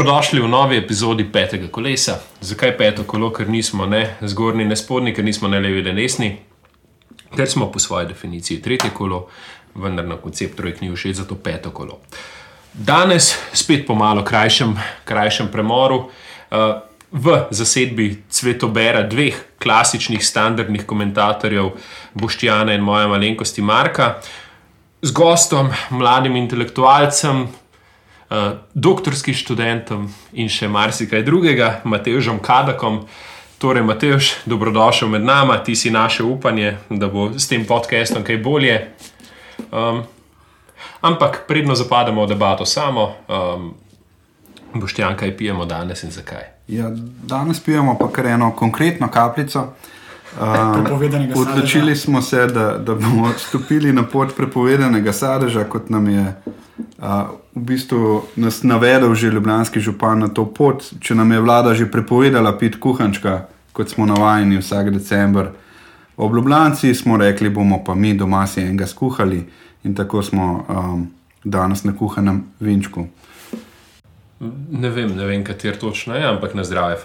Dobrodošli v novi epizodi petega kolesa. Zakaj peto kolo, ker nismo ne zgornji, ne spodnji, ker nismo ne levi, ne desni, ker smo po svoji definiciji tretje kolo, vendar na koncept trojk ni všeč, zato peto kolo. Danes spet po malo krajšem, krajšem premoru. Uh, V zasedbi cvetobera dveh klasičnih, standardnih komentatorjev, Boštjana in moja malenkosti Marka, z gostom, mladim intelektualcem, doktorskim študentom in še marsikaj drugega, Matežom Kadakom. Torej, Matež, dobrodošel med nami, ti si naše upanje, da bo s tem podcastom kaj bolje. Um, ampak, predno zapademo v debato samo, um, Boštjan, kaj pijemo danes in zakaj? Ja, danes pijemo pa kar eno konkretno kapljico. Um, odločili smo se, da, da bomo stopili na pot prepovedanega sadeža, kot nam je uh, v bistvu nas navedel že ljubljanski župan na to pot. Če nam je vlada že prepovedala pit kuhančka, kot smo navajeni vsak decembr, ob Ljubljanci smo rekli, bomo pa mi doma si enega skuhali in tako smo um, danes na kuhanem vinčku. Ne vem, ne vem, kater točno je, ampak na zdrave,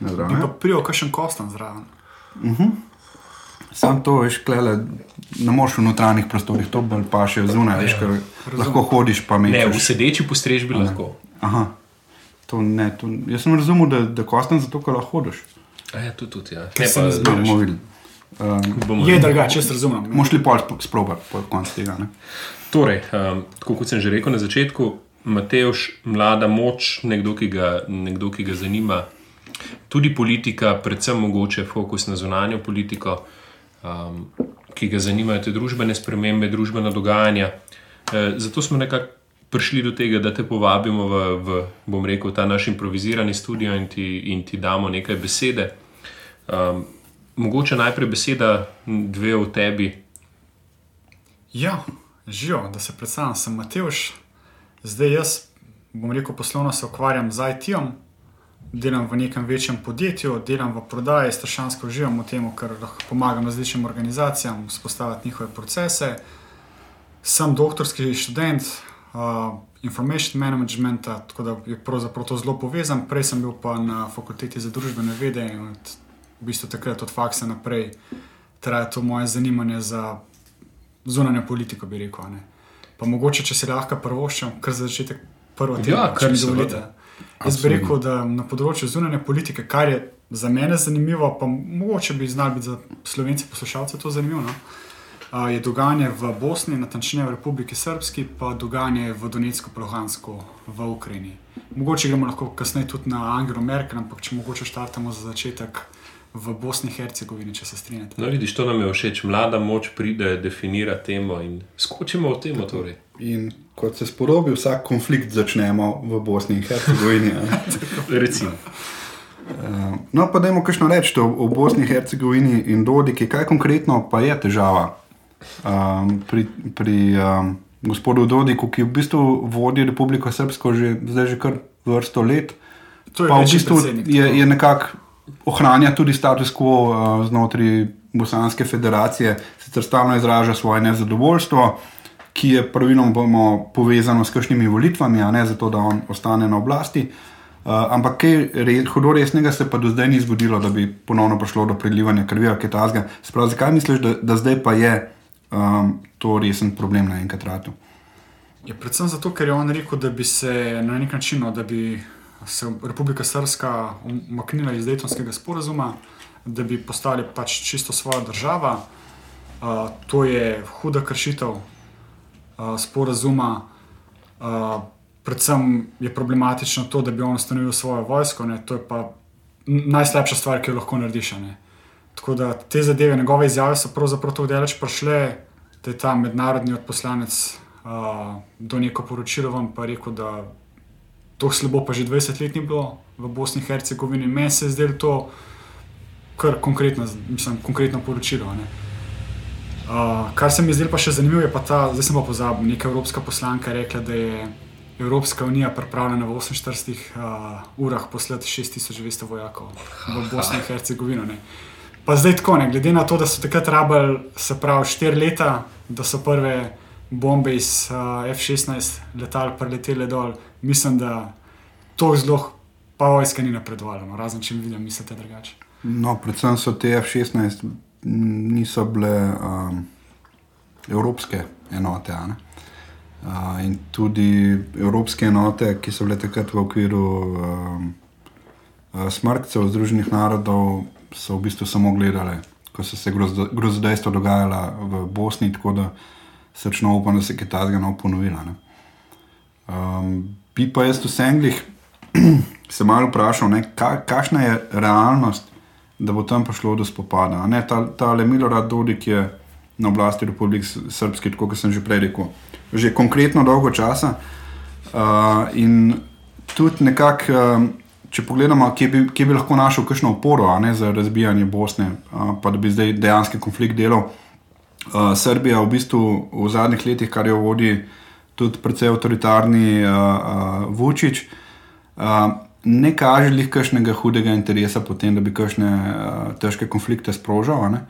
fanti. Na zdrave. Prijo, kaj še kostan zraven. Uh -huh. Sam to veš, klele, ne moreš v notranjih prostorih, to bolj pa še zunaj, veš, ker lahko hodiš pa mečeš. Ne, v sedeči postrežbi lahko. Aha, to ne, to, jaz sem razumel, da, da kostan zato, ker lahko hodiš. Ja, tudi, tudi, ja. Ne, pa Ne bomo videli. Um, je drugače, jaz razumem. Moš li pol sprobati po koncu tega, ne? Torej, um, kot sem že rekel na začetku, Mateoš, mlada moč, nekdo ki, ga, nekdo, ki ga zanima tudi politika, predvsem mogoče fokus na zunanjo politiko, um, ki ga zanimajo te družbene spremembe, družbena dogajanja. E, zato smo nekako prišli do tega, da te povabimo v, v bom rekel, ta naš improvizirani studio in ti, in ti damo nekaj besede. Um, mogoče najprej beseda, dve o tebi. Ja, živijo, da se predstavljam, sem Mateoš. Zdaj jaz, bom rekel, poslovno se ukvarjam z IT-om, delam v nekem večjem podjetju, delam v prodaji, strašansko uživam v tem, ker lahko pomagam različnim organizacijam vzpostaviti njihove procese. Sem doktorski študent uh, information managementa, tako da je pravzaprav to zelo povezan. Prej sem bil pa na fakulteti za družbene vede in od, v bistvu takrat od faksa naprej traja to moje zanimanje za zunanjo politiko, bi rekel. Ne. Pa mogoče, če se lahko prvoščam, kar za začetek prvo tega, Ja, kar mi seveda. Jaz bi rekel, da na področju zunanje politike, kar je za mene zanimivo, pa mogoče bi znal biti za slovence poslušalce to zanimivo, no? a, je dogajanje v Bosni, natančneje v Republiki Srpski, pa dogajanje v Donetsku, Luhansku, v Ukrajini. Mogoče gremo lahko kasneje tudi na Angelo Merkel, ampak če mogoče štartamo za začetek v Bosni in Hercegovini, če se strinjate. No, vidiš, to nam je všeč. Mlada moč pride, definira temo in skočimo v temo. Torej. In kot se sporobi, vsak konflikt začnemo v Bosni in Hercegovini. Recimo. Uh, no, pa dajmo kajšno reči o, o Bosni in Hercegovini in Dodiki. Kaj konkretno pa je težava um, pri, pri um, gospodu Dodiku, ki v bistvu vodi Republiko Srpsko že, zdaj že kar vrsto let. To je Pa v bistvu je, je nekako ohranja tudi status quo uh, znotraj Bosanske federacije, sicer stalno izraža svoje nezadovoljstvo, ki je praviloma povezano s kakšnimi volitvami, a ne zato, da on ostane na oblasti. Uh, ampak kaj re, hudo resnega se pa do zdaj ni zgodilo, da bi ponovno prišlo do prilivanja krvi ali kaj takega. Sprav, zakaj misliš, da, da zdaj pa je um, to resen problem na enkrat ratu? Je predvsem zato, ker je on rekel, da bi se na nek način, no, da bi se Republika Srpska umaknila iz Daytonskega sporazuma, da bi postali pač čisto svoja država. Uh, to je huda kršitev uh, sporazuma. Uh, predvsem je problematično to, da bi on ustanovil svojo vojsko, ne, to je pa najslabša stvar, ki jo lahko narediš. ne. Tako da te zadeve, njegove izjave so pravzaprav tako daleč prišle, da je ta mednarodni odposlanec uh, do neko poročilo vam pa rekel, da to slabo pa že 20 let ni bilo v Bosni in Hercegovini. Meni se je zdelo to kar konkretno, mislim, konkretno poročilo. ne. Uh, kar se mi zdelo pa še zanimivo, je pa ta, zdaj sem pa pozabil, neka evropska poslanka je rekla, da je Evropska unija pripravljena v 48 uh, urah poslati 6200 vojakov v Bosno in Hercegovino. Ne. Pa zdaj tako, ne, glede na to, da so takrat rabili, se pravi, 4 leta, da so prve bombe iz uh, F-16 letal preletele dol, mislim, da to zelo pa vojska ni napredovala, no, razen če mi vidim, mislite drugače. No, predvsem so te F-16 m, niso bile um, evropske enote. Uh, in tudi evropske enote, ki so bile takrat v okviru um, uh, smrtcev Združenih narodov, so v bistvu samo gledale, ko so se grozdo- grozodejstva dogajala v Bosni, tako da srčno upam, da se kaj takega ne bo ponovila. Ne. Um, bi pa jaz v Senglih se malo vprašal, ne, ka, kakšna je realnost, da bo tam prišlo do spopada. Ne, ta, ta Milorad Dodik je na oblasti Republike Srpske, tako kot sem že prej rekel, že konkretno dolgo časa. Uh, in tudi nekako, um, če pogledamo, kje bi, kje bi lahko našel kakšno oporo ne, za razbijanje Bosne, uh, pa da bi zdaj dejanski konflikt delal. Uh, Srbija v bistvu v zadnjih letih, kar jo vodi tudi precej avtoritarni uh, uh, Vučić, uh, ne kaže lih kakšnega hudega interesa po tem, da bi kakšne uh, težke konflikte sprožal. a ne.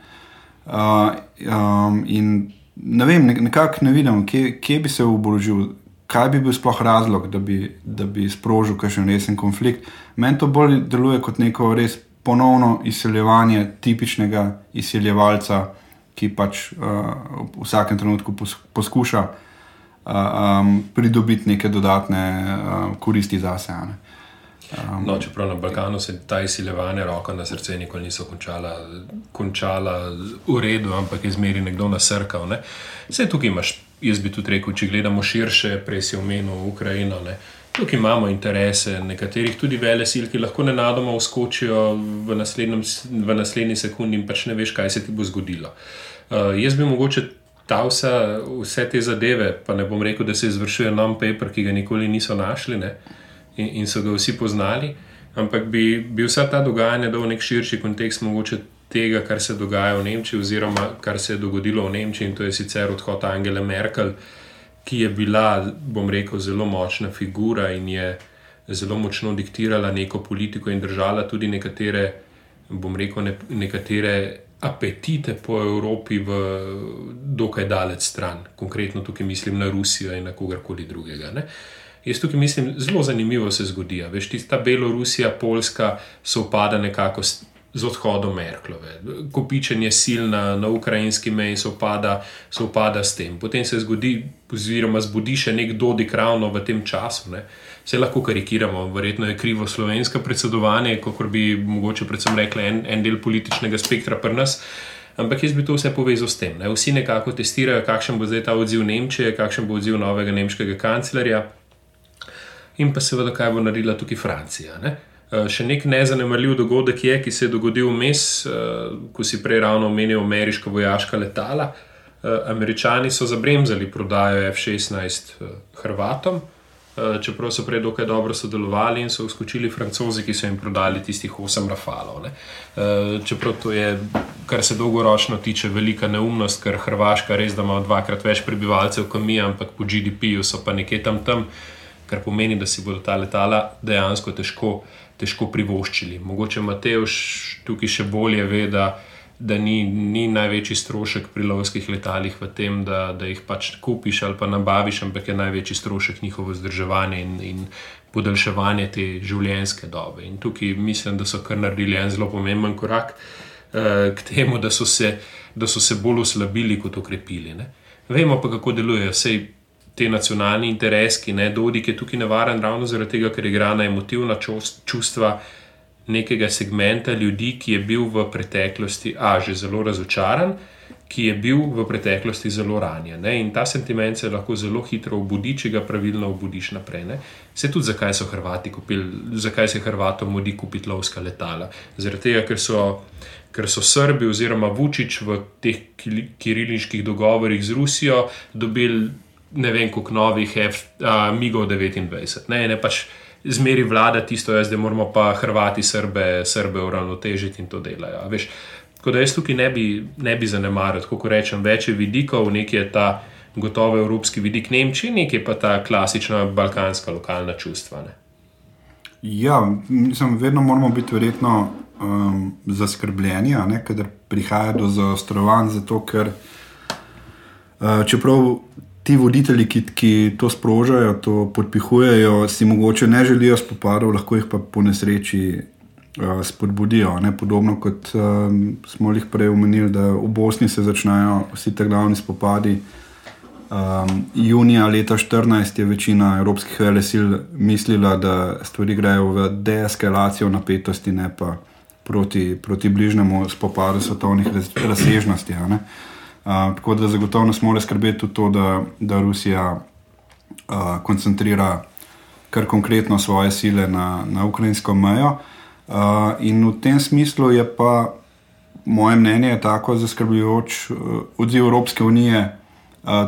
Uh, um, in ne vem, nek- nekako ne vidim, kje, kje bi se oborožil, kaj bi bil sploh razlog, da bi, da bi sprožil kakšen resen konflikt. Meni to bolj deluje kot neko res ponovno izseljevanje tipičnega izseljevalca, ki pač uh, v vsakem trenutku pos, poskuša uh, um, pridobiti neke dodatne uh, koristi zase. a ne. No, čeprav na Balkanu se ta izsiljevanja, roko na srce, nikoli niso končala, končala v redu, ampak je zmeri nekdo nasrkal. Ne. Vse tukaj imaš, jaz bi tudi rekel, če gledamo širše, prej si omenil Ukrajino. Ne. Tukaj imamo interese nekaterih tudi vele sil, ki lahko nenadoma uskočijo v, v naslednji sekundi in pač ne veš, kaj se ti bo zgodilo. Uh, jaz bi mogoče ta vsa, vse te zadeve, pa ne bom rekel, da se izvršuje non-paper, ki ga nikoli niso našli ne, in, in so ga vsi poznali, ampak bi, bi vsa ta dogajanja dal v nek širši kontekst mogoče tega, kar se dogaja v Nemčiji, oziroma kar se je dogodilo v Nemčiji, in to je sicer odhod Angele Merkel, ki je bila, bom rekel, zelo močna figura in je zelo močno diktirala neko politiko in držala tudi nekatere, bom rekel, ne, nekatere apetite po Evropi v dokaj daleč stran. Konkretno tukaj mislim na Rusijo in na kogarkoli drugega. Ne. Jaz tukaj mislim, zelo zanimivo se zgodi. Veš, tista Belorusija, Poljska sovpada nekako s, z odhodom Merklove. Kopičenje sil na, na ukrajinski meji sovpada, sovpada s tem. Potem se zgodi, oziroma zbudi še nek dodik ravno v tem času. Ne. Vse lahko karikiramo, verjetno je krivo slovensko predsedovanje, kot bi mogoče predvsem rekli en, en del političnega spektra pri nas. Ampak jaz bi to vse povezal s tem. Ne. Vsi nekako testirajo, kakšen bo zdaj ta odziv Nemčije, kakšen bo odziv novega nemškega kanclerja in pa seveda, kaj bo naredila tukaj Francija. Ne? Eh, Še nek nezanemarljiv dogodek je, ki se je dogodil vmes, eh, ko si prej ravno omenil ameriška vojaška letala. Eh, Američani so zabremzali prodajo F-16 eh, Hrvatom, čeprav so prej dokaj dobro sodelovali in so uskočili francozi, ki so jim prodali tistih 8 rafalov. ne. Čeprav to je, kar se dolgoročno tiče, velika neumnost, ker Hrvaška res da ima dvakrat več prebivalcev kot mi, ampak po GDP-ju so pa nekje tam tam kar pomeni, da si bodo ta letala dejansko težko, težko privoščili. Mogoče Mateoš tukaj še bolje ve, da, da ni, ni največji strošek pri lovskih letalih v tem, da, da jih pač kupiš ali pa nabaviš, ampak je največji strošek njihovo vzdrževanje in, in podaljševanje te življenjske dobe. In tukaj mislim, da so kar naredili en zelo pomemben korak eh, k temu, da so, se, da so se bolj oslabili kot okrepili. Ne. Vemo pa, kako delujejo. Sej te nacionalni interesi, ne Dodik je tukaj nevaren ravno zaradi tega, ker igra na emotivna čus- čustva nekega segmenta ljudi, ki je bil v preteklosti, a že zelo razočaran, ki je bil v preteklosti zelo ranjen. Ne? In ta sentiment se lahko zelo hitro obudi, če ga pravilno obudiš naprej. Ne? Se tudi zakaj so Hrvati kupili, zakaj se Hrvatom modi kupiti lovska letala. Zaradi tega, ker so. Ker so Srbi oziroma Vučić v teh kiriliških dogovorih z Rusijo dobili ne vem, koliko novih F, a, MIGov 29. Ne, ne pač zmeri vlada tisto, jaz, da moramo pa Hrvati Srbe, Srbe uravnotežiti in to delajo. Veš, tako da jaz tukaj ne bi, ne bi zanemaril, kot rečem, več je vidikov, nekaj je ta gotovo evropski vidik Nemčije, nekaj pa ta klasična balkanska lokalna čustva. Ne. Ja, mislim, vedno moramo biti verjetno um, zaskrbljeni, kadar prihaja do zaostrovanj, zato ker uh, čeprav ti voditelji, ki, ki to sprožajo, to podpihujejo, si mogoče ne želijo spopadov, lahko jih pa po nesreči uh, spodbudijo. Ne? Podobno kot um, smo jih prej omenili, da v Bosni se začnejo vsi ti glavni spopadi. Um, junija leta 2014 je večina evropskih velesil mislila, da stvari grejo v deeskalacijo napetosti, ne pa proti, proti bližnjemu spopadu svetovnih razsežnosti. Uh, tako da zagotovo nas mora skrbeti tudi to, da, da Rusija uh, koncentrira kar konkretno svoje sile na, na ukrajinsko mejo. Uh, in v tem smislu je pa moje mnenje tako zaskrbljujoč uh, odziv Evropske unije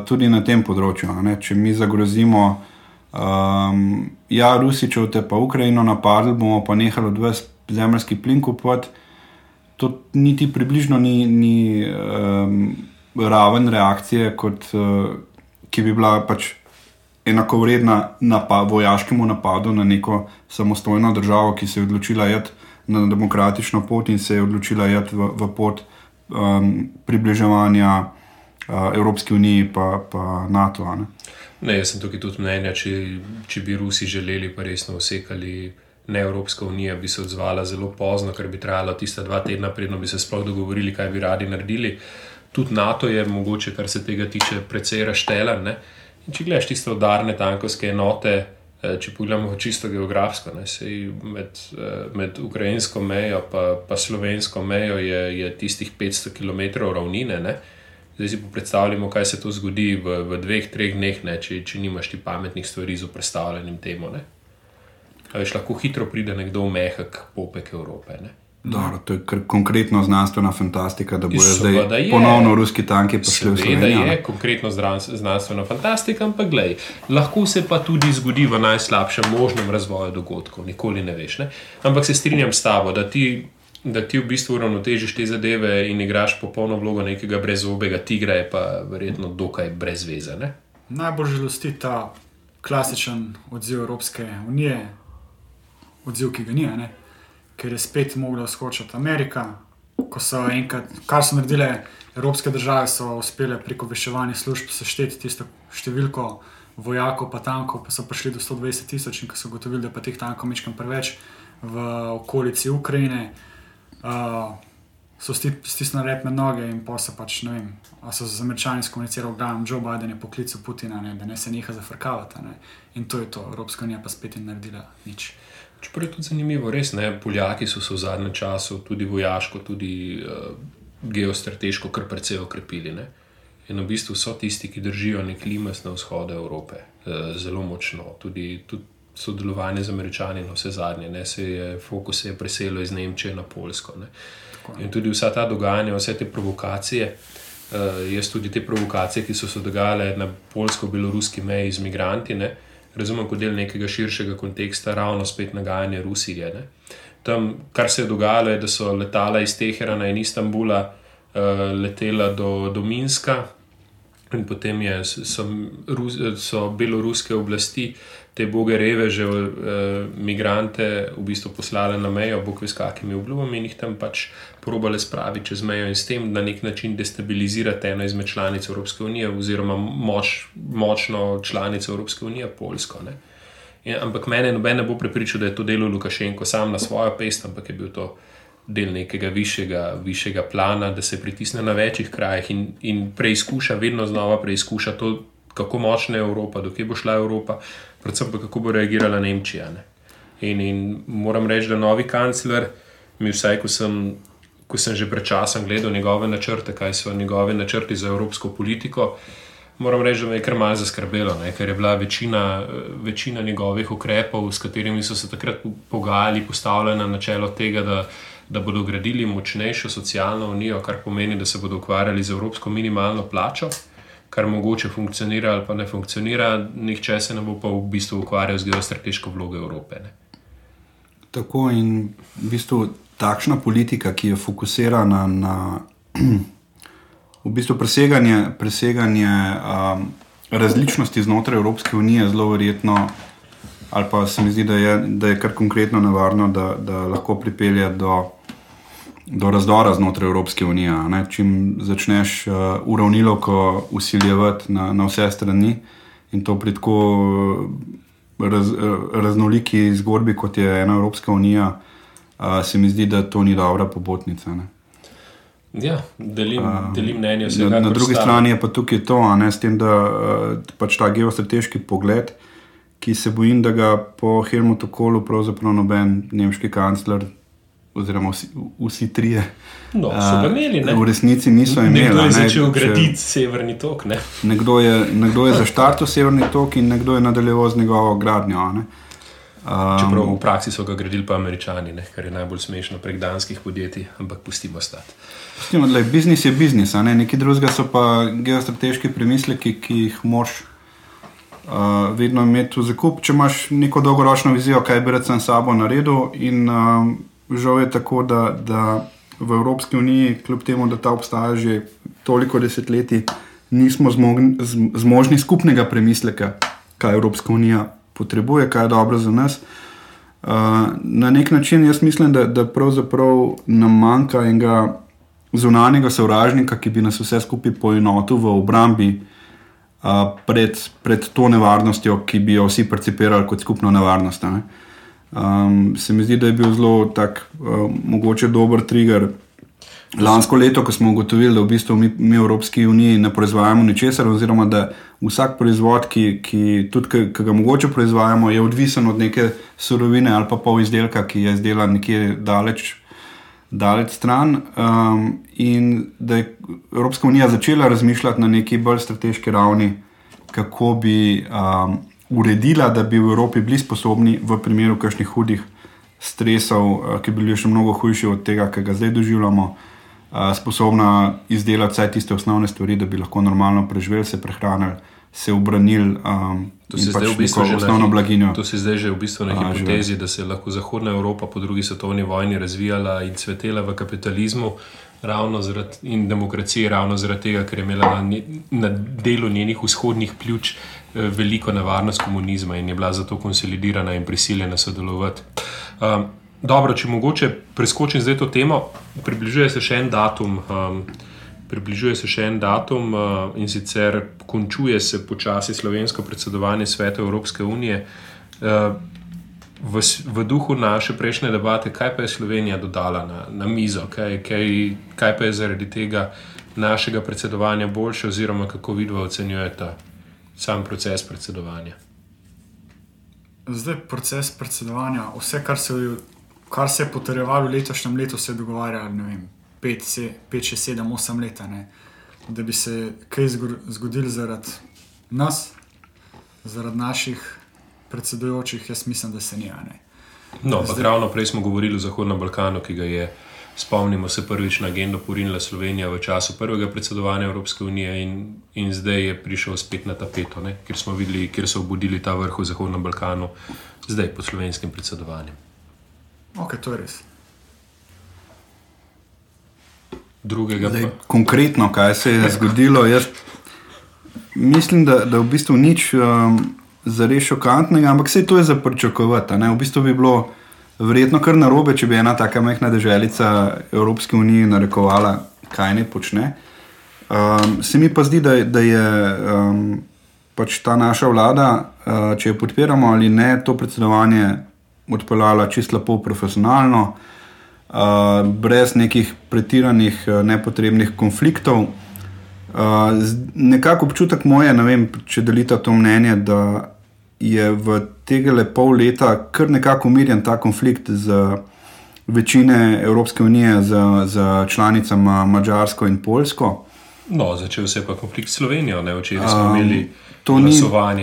tudi na tem področju. Če mi zagrozimo, um, ja, Rusi, če te pa Ukrajino napadli, bomo pa nehali odvesti zemljski plin kupovati. To niti približno ni, ni um, raven reakcije, kot, uh, ki bi bila pač enako vredna napad, vojaškemu napadu na neko samostojno državo, ki se je odločila iti na demokratično pot in se je odločila iti v, v pot um, približevanja. Evropski uniji pa NATO. Ne? Ne, jaz sem tukaj tudi mnenja, če, če bi Rusi želeli pa resno usekali. Ne, Evropska unija bi se odzvala zelo pozno, ker bi trajalo tiste dva tedna, predno bi se sploh dogovorili, kaj bi radi naredili. Tudi NATO je mogoče, kar se tega tiče, precej raštelen. Če gledaš tiste udarne tankovske enote, če pogledamo čisto geografsko, ne, med, med ukrajinsko mejo in slovensko mejo je, je tistih 500 km ravnine. Ne. Zdaj si predstavljamo, kaj se to zgodi v, v dveh, treh dneh, ne, če, če nimaš ti pametnih stvari z predstavljanjem temu. Veš, lahko hitro pride nekdo v mehak popek Evrope. Dobro, to je konkretno znanstvena fantastika, da bodo zdaj ponovno ruski tanki prišli v Slovenijo. To je konkretno znanstvena fantastika, ampak glej, lahko se pa tudi zgodi v najslabšem možnem razvoju dogodkov, nikoli ne veš. Ne? Ampak se strinjam s tabo, da ti da ti v bistvu uravnotežiš te zadeve in igraš popolno vlogo nekega brezobega tigra, je pa verjetno dokaj brezvezane. Najbolj žalosti ta klasičen odziv Evropske unije, odziv, ki ga ni, ne? Ker je spet mogla skočiti Amerika. Ko so enkrat, kar so naredile evropske države, so uspele preko veševanja služb sešteti tisto številko vojakov, pa tankov, pa so prišli do 120 tisoč in ko so gotovili, da pa teh tankov mečkam preveč v okolici Ukrajine uh, so stisnili rep na noge in pa so pač, ne vem, so z američani skomunicirali, da je Joe Biden poklical Putina, ne, da ne se neha zafrkavati. Ne. In to je to, Evropska unija pa spet ni naredila nič. Čeprav je tudi zanimivo, res ne. Poljaki so se v zadnjem času tudi vojaško, tudi uh, geostrateško kar precej okrepili. Ne. In v bistvu so tisti, ki držijo nek limes na vzhodu Evrope, uh, zelo močno. Tudi, tudi sodelovanje z američani, no vse zadnje, ne, se je fokus se je preselil iz Nemčije na Polsko. Ne. In tudi vsa ta dogajanja, vse te provokacije, uh, jaz tudi te provokacije, ki so se dogajale na polsko-beloruski meji z imigranti, ne, razumem kot del nekega širšega konteksta, ravno spet nagajanje Rusije. Ne. Tam, kar se je dogajalo, je, da so letala iz Teherana in Istanbula uh, letela do, do Minska. In potem je, so, so beloruske oblasti te boge reveže, eh, migrante, v bistvu poslale na mejo, bog ve s kakimi obljubami in jih tam pač probale spraviti čez mejo in s tem na nek način destabilizirati eno izmed članic Evropske unije, oziroma moč, močno članico Evropske unije, Poljsko. In, ampak mene noben ne bo prepričal, da je to delo Lukašenko sam na svojo pest, ampak je bil to. Del nekega višjega, višjega plana, da se pritisne na večjih krajih in, in preizkuša, vedno znova preizkuša to, kako močna je Evropa, dokaj bo šla Evropa, predvsem pa kako bo reagirala Nemčija. In, in moram reči, da novi kancler, mi vsaj, ko sem, ko sem že pred časom gledal njegove načrte, kaj so njegove načrti za evropsko politiko. Moram reči, da me je kar malce zaskrbelo, ne? ker je bila večina, večina njegovih ukrepov, s katerimi so se takrat pogajali, postavljena na čelo tega, da, da bodo gradili močnejšo socialno unijo, kar pomeni, da se bodo ukvarjali z evropsko minimalno plačo kar mogoče funkcionira ali pa ne funkcionira, nihče se ne bo pa v bistvu ukvarjal z geostrateško vlogo Evrope. Ne. Tako in v bistvu takšna politika, ki je fokusirana na v bistvu preseganje, preseganje um, različnosti znotraj Evropske unije, zelo verjetno, ali pa se mi zdi, da je, da je kar konkretno nevarno, da, da lahko pripelje do do razdora znotraj Evropske unije. Ne? Čim začneš uh, uravnilovko usiljevati na, na vse strani in to pri tako uh, raz, uh, raznoliki zgodbi, kot je ena Evropska unija, uh, se mi zdi, da to ni dobra pobotnica. Ne? Ja, delim, Um, delim mnenje Na, vsega. na kar drugi sta- strani je pa tukaj to, ne, s tem, da uh, pač ta geostrateški pogled, ki se bojim, da ga po Helmutu Kolu pravzaprav noben nemški kancler, oziroma vsi, vsi trije, No, so ga imeli, ne? v resnici niso imeli. Nekdo je ne, začel če- graditi severni tok. Ne? Nekdo je, nekdo je zaštartil severni tok in nekdo je nadaljeval z njegovo gradnjo. ne. Um, Čeprav v praksi so ga gradili pa američani, ne? kar je najbolj smešno prek danskih podjetij, ampak pustimo stati. Pustimo, da je biznis je biznis, ne neki drugega so pa geostrateški premisleki, ki jih moš uh, vedno imeti v zakup, če imaš neko dolgoročno vizijo, kaj bi rad sam sabo naredil. In um, žal je tako, da, da v Evropski uniji, kljub temu, da ta obstaja že toliko desetletij, nismo zmogni, zmožni skupnega premisleka, kaj Evropska unija potrebuje, kaj je dobro za nas. Uh, na nek način jaz mislim, da, da pravzaprav nam manjka enega zunanjega sovražnika, ki bi nas vse skupaj poenotil v obrambi uh, pred, pred to nevarnostjo, ki bi jo vsi percipirali kot skupno nevarnost. Ne? Um, se mi zdi, da je bil zelo tak, uh, mogoče dober trigger. Lansko leto, ko smo ugotovili, da v bistvu mi, mi v Evropski uniji ne proizvajamo ničesar, oziroma da vsak proizvod, ki, ki tudi ki, ki ga mogoče proizvajamo, je odvisen od neke surovine ali pa pol izdelka, ki je izdelan nekje daleč, daleč stran. Um, in da je Evropska unija začela razmišljati na neki bolj strateški ravni, kako bi um, uredila, da bi v Evropi bili sposobni v primeru kakšnih hudih stresov, uh, ki bi bili še mnogo hujši od tega, kar ga zdaj doživljamo, uh, sposobna izdelati vsaj tiste osnovne stvari, da bi lahko normalno preživeli, se prehranili, se obranili. Um, To se, pač v bistvu na, blaginjo. to se zdaj že v bistvu na A, že hipotezi, da se je lahko Zahodna Evropa po drugi svetovni vojni razvijala in cvetela v kapitalizmu ravno zaradi, in demokraciji, ravno zaradi tega, ker je imela na, na delu njenih vzhodnih pljuč eh, veliko nevarnost komunizma in je bila zato konsolidirana in prisiljena sodelovati. Um, dobro, če mogoče preskočim zdaj to temo, približuje se še en datum. Um, Približuje se še en datum uh, in sicer končuje se počasi slovensko predsedovanje Sveta Evropske unije. Uh, v, v duhu naše prejšnje debate, kaj pa je Slovenija dodala na, na mizo, kaj, kaj, kaj pa je zaradi tega našega predsedovanja boljše, oziroma kako vidva ocenjujete sam proces predsedovanja. Zdaj proces predsedovanja, vse, kar se, kar se je potrjevalo v letošnjem letu, se je dogovarjalo 5, 6, 7, 8 let. Da bi se kaj zgodilo zaradi nas, zaradi naših predsedujočih, jaz mislim, da se ni. a ne. No, ampak ravno prej smo govorili o Zahodnem Balkanu, ki ga je, spomnimo se, prvič na agendo porinila Slovenija v času prvega predsedovanja Evropske unije in, in zdaj je prišel spet na tapeto, ne? kjer smo videli, kjer so obudili ta vrh v Zahodnem Balkanu, zdaj pod slovenskim predsedovanjem. Ok, to je res. Drugega Zdaj, pa. konkretno, kaj se je zgodilo, jaz mislim, da, da v bistvu nič um, zares šokantnega, ampak vse to je za pričakovati. a ne. V bistvu bi bilo verjetno kar narobe, če bi ena taka majhna državica Evropske unije narekovala, kaj ne počne. Um, se mi pa zdi, da, da je um, pač ta naša vlada, uh, če jo podpiramo ali ne, to predsedovanje odpeljala čisto lepo profesionalno uh, brez nekih pretiranih, uh, nepotrebnih konfliktov. Uh, nekako občutek moj je, ne vem, če delite to mnenje, da je v tega pol leta kar nekako umirjen ta konflikt z večine Evropske unije, z, z članicama Mačarsko in Poljsko. No, začel se je pa konflikt s Slovenijo, ne včeraj smo Um, imeli To, ni,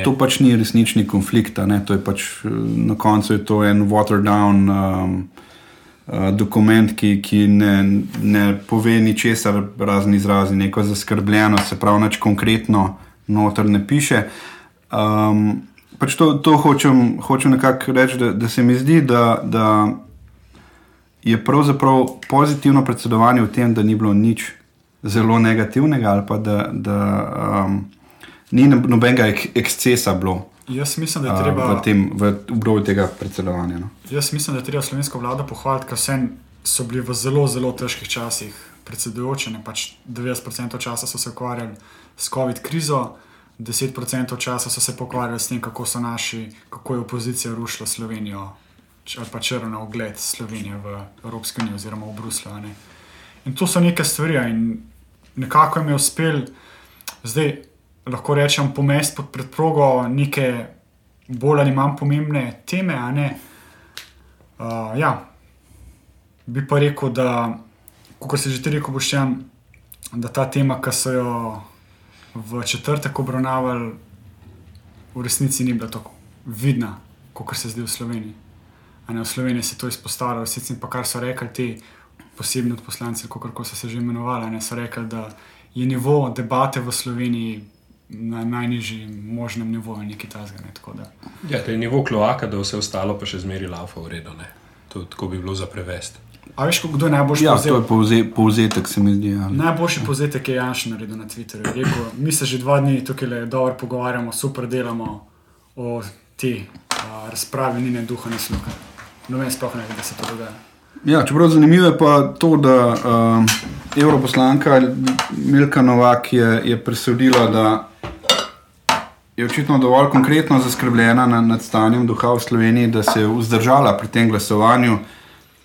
to pač ni resnični konflikt, to je pač eh, na koncu je to en watered down um, uh, dokument, ki, ki ne, ne pove ničesar, razen izrazi neko zaskrbljenost, se pravi, nič konkretno noter ne piše. Um, pač to, to hočem, hočem nekako reči, da, da se mi zdi, da, da je pravzaprav pozitivno predsedovanje v tem, da ni bilo nič zelo negativnega, ali pa da, da um, ni no- nobenega ek ekscesa bilo Jaz mislim, da uh, je treba. v tem v obdobju tega predsedovanja. No. Jaz mislim, da je treba slovensko vlado pohvaliti, ker vse so bili v zelo, zelo težkih časih predsedujoči. Pač 90% časa so se ukvarjali s COVID krizo, 10% časa so se pokvarjali s tem, kako so naši, kako je opozicija rušila Slovenijo, ali pa črno ogled Slovenije v Evropski uniji oziroma v ne. In to so neke stvari, in nekako jim je uspel, zdaj lahko rečem, pomest pod predprogo neke bolj ali manj pomembne teme. Uh, ja, bi pa rekel, da, kot si že ti rekel, Boštjan, da ta tema, ki so jo v četrtek obravnavali, v resnici ni bila tako vidna, kot se zdi v Sloveniji. A ne v Sloveniji se je to izpostavilo, sicer pa kar so rekli ti posebni odposlanci, kako so se že imenovali, ne so rekli, da je nivo debate v Sloveniji na najnižjem možnem nivoju, nekaj tasga. Ne. Ja, to je nivo kloaka, da vse ostalo pa še zmeri laufa v redu. To tako bi bilo za prevest. A veš, kdo je najboljši Ja, povzel? to je povze, povzetek, se mi zdi. Ja. Najboljši povzetek je Janš naredil na Twitterju. Rekel, mi se že dva dni tukaj le dobro pogovarjamo, super delamo o tej a, razpravi, ni ne duha, ni sluha. No, meni sploh ne ve, da se to dogaja. Ja, čeprav zanimivo je pa to, da um, evroposlanka Milka Novak je, je presodila, da je očitno dovolj konkretno zaskrbljena na, nad stanjem duha v Sloveniji, da se je vzdržala pri tem glasovanju.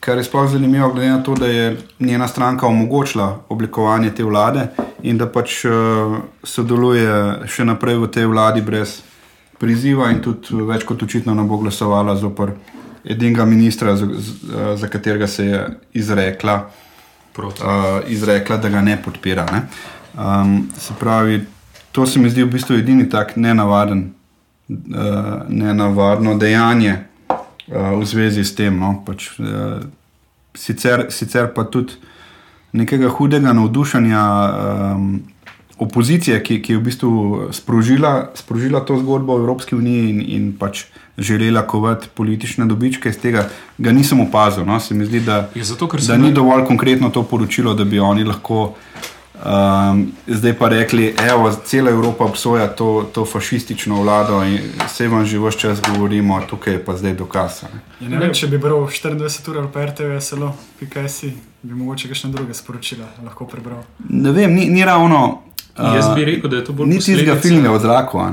Kar je sploh zanimivo, glede na to, da je njena stranka omogočila oblikovanje te vlade in da pač uh, sodeluje še naprej v tej vladi brez priziva, in tudi več kot očitno ne bo glasovala zoper edinega ministra, za, za, za katerega se je izrekla, Proti. uh, izrekla da ga ne podpira. Ne? Um, se pravi, to se mi zdi v bistvu edini tak nenavaden, uh, nenavadno dejanje uh, v zvezi s tem. No? Pač, uh, sicer, sicer pa tudi nekega hudega navdušenja um, opozicije, ki, ki je v bistvu sprožila, sprožila to zgodbo v Evropski uniji in, in pač želela kovati politične dobičke iz tega, ga nisem opazil. No? Se mi zdi, da, Je zato, ker da ni dovolj konkretno to poročilo, da bi oni lahko. Um, zdaj pa rekli, da cela Evropa obsoja to, to fašistično vlado in vse vam že vse čas govorimo, tukaj je pa zdaj dokaz. ne. Ja, ne vem, če bi bral 24 ur ali pa RTV, selo, pikasi, bi mogoče še druge sporočila lahko prebral. Ne vem, ni, ni ravno. Jaz uh, bi rekel, da je to bolj Ni tistega filma v zraku.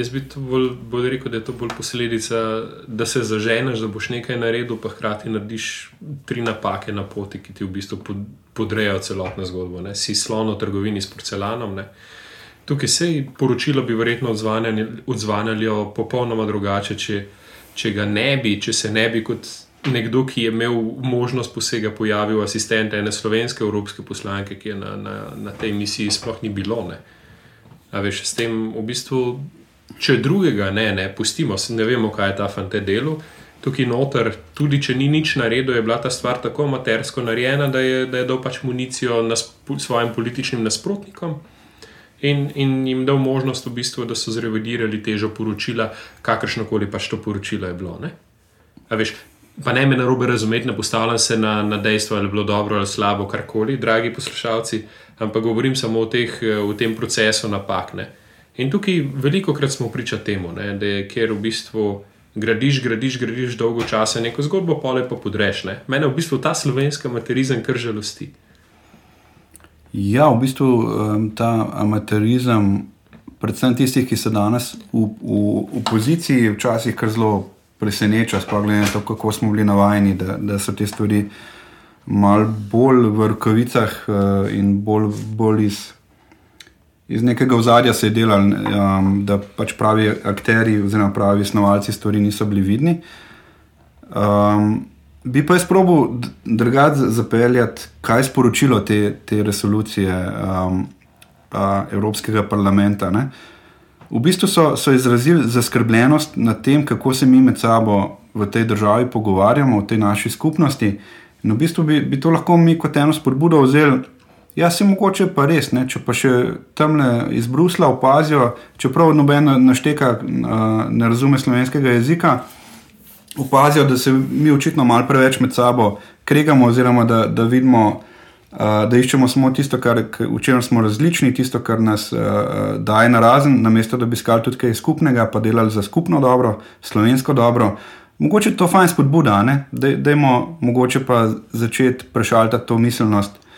Jaz bi to bolj, bolj rekel, da je to bolj posledica, da se zaženeš, da boš nekaj naredil, pa hkrati narediš tri napake na poti, ki ti v bistvu pod- podrejo celotno zgodbo. Ne? Si slon v trgovini s porcelanom. Ne? Tukaj se je poročilo, bi verjetno odzvanjali- odzvanjalo popolnoma drugače, če, če ga ne bi, če se ne bi kot nekdo, ki je imel možnost posega, pojavil asistent ene slovenske evropske poslanke, ki je na, na, na tej misiji sploh ni bilo. Ne? A veš, s tem v bistvu, če drugega ne, ne pustimo, ne vemo, kaj je ta fante delo. Tukaj noter, tudi če ni nič naredil, je bila ta stvar tako amatersko narejena, da je, da je dal pač municijo nas, svojim političnim nasprotnikom in, in jim dal možnost, v bistvu, da so zrevidirali težo poročila, kakršno koli pač to poročilo je bilo. Ne? A veš, pa ne me na robe razumeti, ne postavljam se na, na dejstvo, ali je bilo dobro ali slabo, karkoli, dragi poslušalci, ampak govorim samo o, teh, eh, o tem procesu napak. Ne. In tukaj veliko krat smo priča temu, ne, da je kjer v bistvu gradiš, gradiš, gradiš dolgo časa neko zgodbo, pole pa podreš. Ne. Mene v bistvu ta slovenska materizem kar žalosti. Ja, v bistvu um, ta amaterizem, predvsem tistih, ki so danes v, v, v poziciji, včasih kar zelo preseneča, sploh glede na to, kako smo bili navajeni, da, da so te stvari malo bolj v rokavicah uh, in bolj, bolj iz, iz nekega ozadja se je delali, um, da pač pravi akteri oziroma pravi snovalci stvari niso bili vidni. Um, bi pa jaz probil drugače zapeljati, kaj je sporočilo te, te resolucije um, a, Evropskega parlamenta. Ne? V bistvu so, so izrazili zaskrbljenost nad tem, kako se mi med sabo v tej državi pogovarjamo, v tej naši skupnosti. In v bistvu bi, bi to lahko mi kot eno spodbudo vzeli. Ja, se mogoče pa res, ne? če pa še tam iz Brusla opazijo, čeprav noben našteka ne razume slovenskega jezika, opazijo, da se mi očitno malo preveč med sabo kregamo, oziroma da, da vidimo, da iščemo samo tisto, kar, v čemer smo različni, tisto, kar nas uh, daje na razen, namesto da bi iskali tudi kaj skupnega, pa delali za skupno dobro, slovensko dobro. Mogoče to fajn spodbuda, da dajmo mogoče pa začeti prešaltati to miselnost, uh,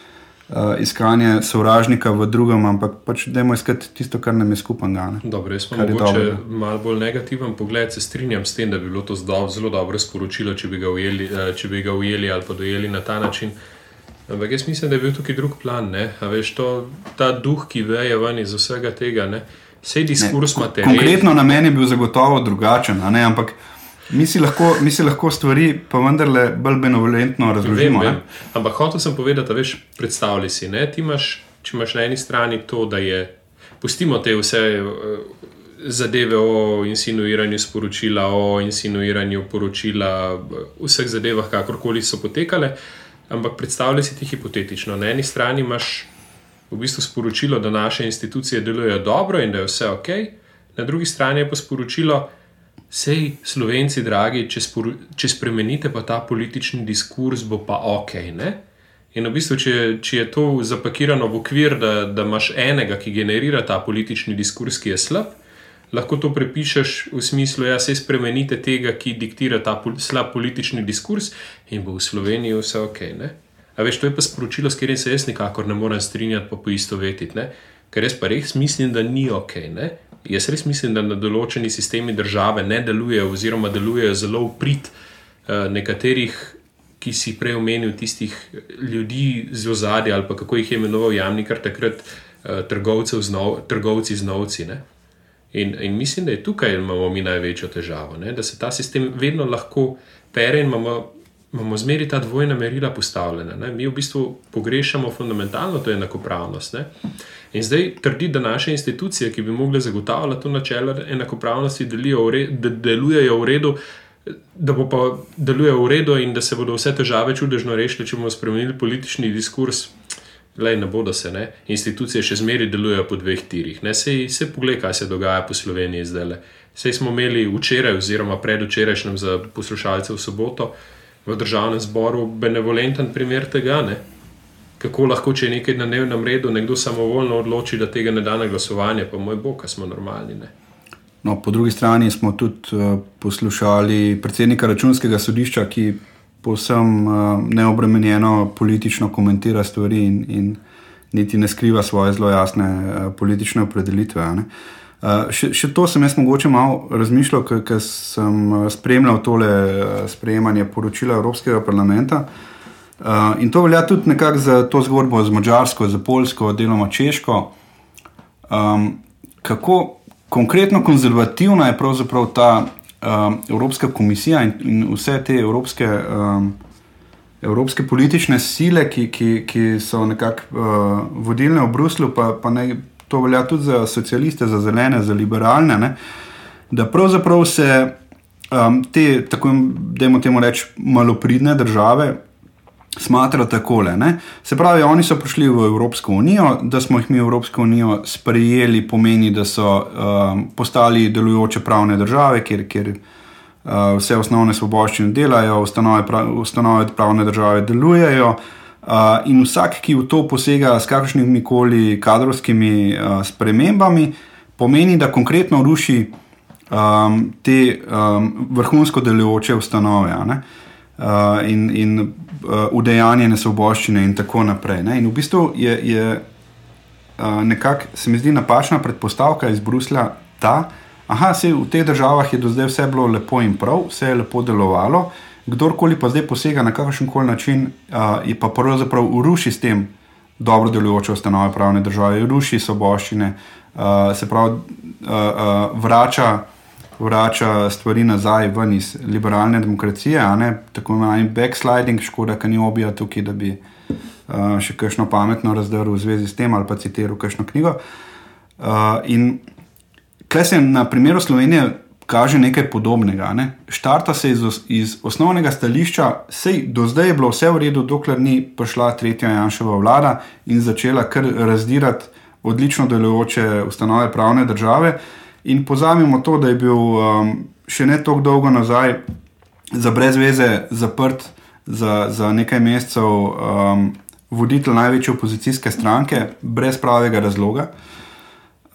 iskanje sovražnika v drugem, ampak pač dajmo iskati tisto, kar nam je skupaj. Dobro, jaz pa mogoče malo bolj negativen pogled, se strinjam s tem, da bi bilo to zelo dobro sporočilo, če bi ga ujeli, uh, če bi ga ujeli ali pa dojeli na ta način. Ampak jaz mislim, da je bil tukaj drug plan. Veš, to, ta duh, ki veje ven iz vsega tega, vse diskurs imate. Konkretno na meni je bil zagotovo drugačen, ampak mi si, lahko, mi si lahko stvari pa vendarle bolj benevolentno razložimo. Vem, vem. Ampak hotel sem povedati, da predstavljaj si, ti imaš, če imaš na eni strani to, da je, pustimo te vse. Uh, Zadeve o insinuiranju sporočila, o insinuiranju poročila, vseh zadevah, kakorkoli so potekale, ampak predstavljaj si ti hipotetično. Na eni strani imaš v bistvu sporočilo, da naše institucije delujejo dobro in da je vse ok, na drugi strani je pa sporočilo, sej, slovenci, dragi, če, sporu, če spremenite pa ta politični diskurs, bo pa ok. Ne? In v bistvu, če, če je to zapakirano v okvir, da, da imaš enega, ki generira ta politični diskurs, ki je slab, lahko to prepišeš v smislu, da ja, se spremenite tega, ki diktira ta pol, slab politični diskurs in bo v Sloveniji vse ok. Ne? A veš, to je pa sporočilo, s katerim se jaz nikakor ne morem strinjati, pa po isto vetiti. Ker jaz pa res mislim, da ni ok. Ne? Jaz res mislim, da na določeni sistemi države ne delujejo, oziroma delujejo zelo uprit uh, nekaterih, ki si prej omenil, tistih ljudi z ozadja ali kako jih je imenoval javni, kar takrat uh, trgovci z novci. Ne? In, in mislim, da je tukaj imamo mi največjo težavo, ne? da se ta sistem vedno lahko pere in imamo, imamo zmeri ta dvojna merila postavljena. Ne? Mi v bistvu pogrešamo fundamentalno to enakopravnost. Ne? In zdaj trdi, da naše institucije, ki bi mogle zagotavljati to načelo enakopravnosti, delujejo v redu. Da bo pa delujejo v redu, in da se bodo vse težave čudežno rešile, če bomo spremenili politični diskurs, Le ne bodo se, ne? institucije še zmeraj delujejo po dveh tirih. Sej se pogled, kaj se dogaja po Sloveniji zdaj. Sej smo imeli včeraj, oziroma predvčerajšnjem za poslušalce v soboto v državnem zboru, benevolenten primer tega, ne? Kako lahko, če je nekaj na dnevnem redu, nekdo samovoljno odloči, da tega ne da na glasovanje, pa moj bog, smo normalni. No, po drugi strani smo tudi uh, poslušali predsednika računskega sodišča, ki povsem uh, neobremenjeno politično komentira stvari in, in niti ne skriva svoje zelo jasne uh, politične opredelitve. Uh, še, še to sem jaz mogoče malo razmišljal, ker sem spremljal tole sprejemanje poročila Evropskega parlamenta. Uh, in to velja tudi nekako za to zgodbo z Mačarsko, za Poljsko, deloma Češko. Um, kako konkretno konzervativna je pravzaprav ta um, Evropska komisija in, in vse te evropske, um, evropske politične sile, ki, ki, ki so nekako uh, vodilne v Bruslu, pa, pa ne, to velja tudi za socialiste, za zelene, za liberalne, ne, da pravzaprav se um, te, tako da imamo temu reči, malopridne države smatra takole. Ne? Se pravi, oni so prišli v Evropsko unijo, da smo jih mi v Evropsko unijo sprejeli, pomeni, da so um, postali delujoče pravne države, kjer, kjer uh, vse osnovne svoboščine delajo, ustanove, prav, ustanove pravne države delujejo. Uh, in vsak, ki v to posega s kakršnimi koli kadrovskimi uh, spremembami, pomeni, da konkretno ruši um, te um, vrhunsko delujoče ustanove. Uh, in, in uh, udejanjene svoboščine in tako naprej. Ne? In v bistvu je, je uh, nekako, se mi zdi, napačna predpostavka iz Bruslja ta, da se v teh državah je do zdaj vse bilo lepo in prav, vse je lepo delovalo, kdorkoli pa zdaj posega na kakršen koli način, uh, je pa pravzaprav uruši s tem dobro delujoče ustanove pravne države, ruši svoboščine, uh, se pravi, uh, uh, vrača vrača stvari nazaj ven iz liberalne demokracije, tako imenovani backsliding, škoda, ki ni obija tukaj, da bi uh, še kakšno pametno razdrl v zvezi s tem ali pa citiral kakšno knjigo. Uh, in kaj se na primeru Slovenije kaže nekaj podobnega. Ne? Štarta se iz, iz osnovnega stališča, sej do zdaj je bilo vse v redu, dokler ni prišla tretja Janševa vlada in začela kar razdirati odlično delujoče ustanove pravne države. In pozamemo to, da je bil um, še ne tako dolgo nazaj za brezveze zaprt za, za nekaj mesecev um, voditelj največje opozicijske stranke, brez pravega razloga.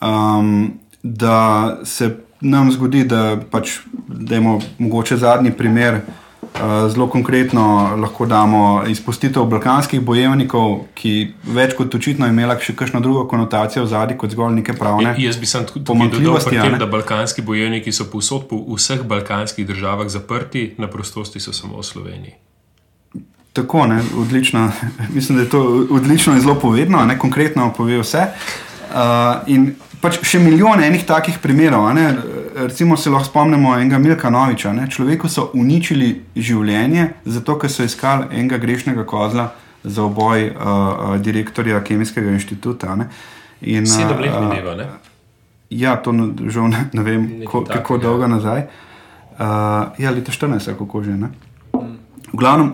Um, da se nam zgodi, da pač, dajmo mogoče zadnji primer. Uh, zelo konkretno lahko damo izpustitev balkanskih bojevnikov, ki več kot očitno imela še kakšno drugo konotacijo v zadnji, kot zgolj neke pravne. E, jaz bi sem tudi ne? da balkanski bojevniki so povsod po vseh balkanskih državah zaprti, na prostosti so samo v Sloveniji. Tako, ne, odlično. Mislim, da je to odlično in zelo povedno, ne, konkretno pove vse. Uh, in pač še milijon enih takih primerov. Ne, recimo se lahko spomnimo enega Milka Noviča. Ne, človeku so uničili življenje, zato ker so iskali enega grešnega kozla za oboj uh, uh, direktorja Kemijskega inštituta. Ne. In, Sedem let uh, mineva, ne? Ja, to žal ne, ne vem, ko, kako takega. dolgo nazaj. Uh, ja, leta 14, kako že. Ne? V glavnem,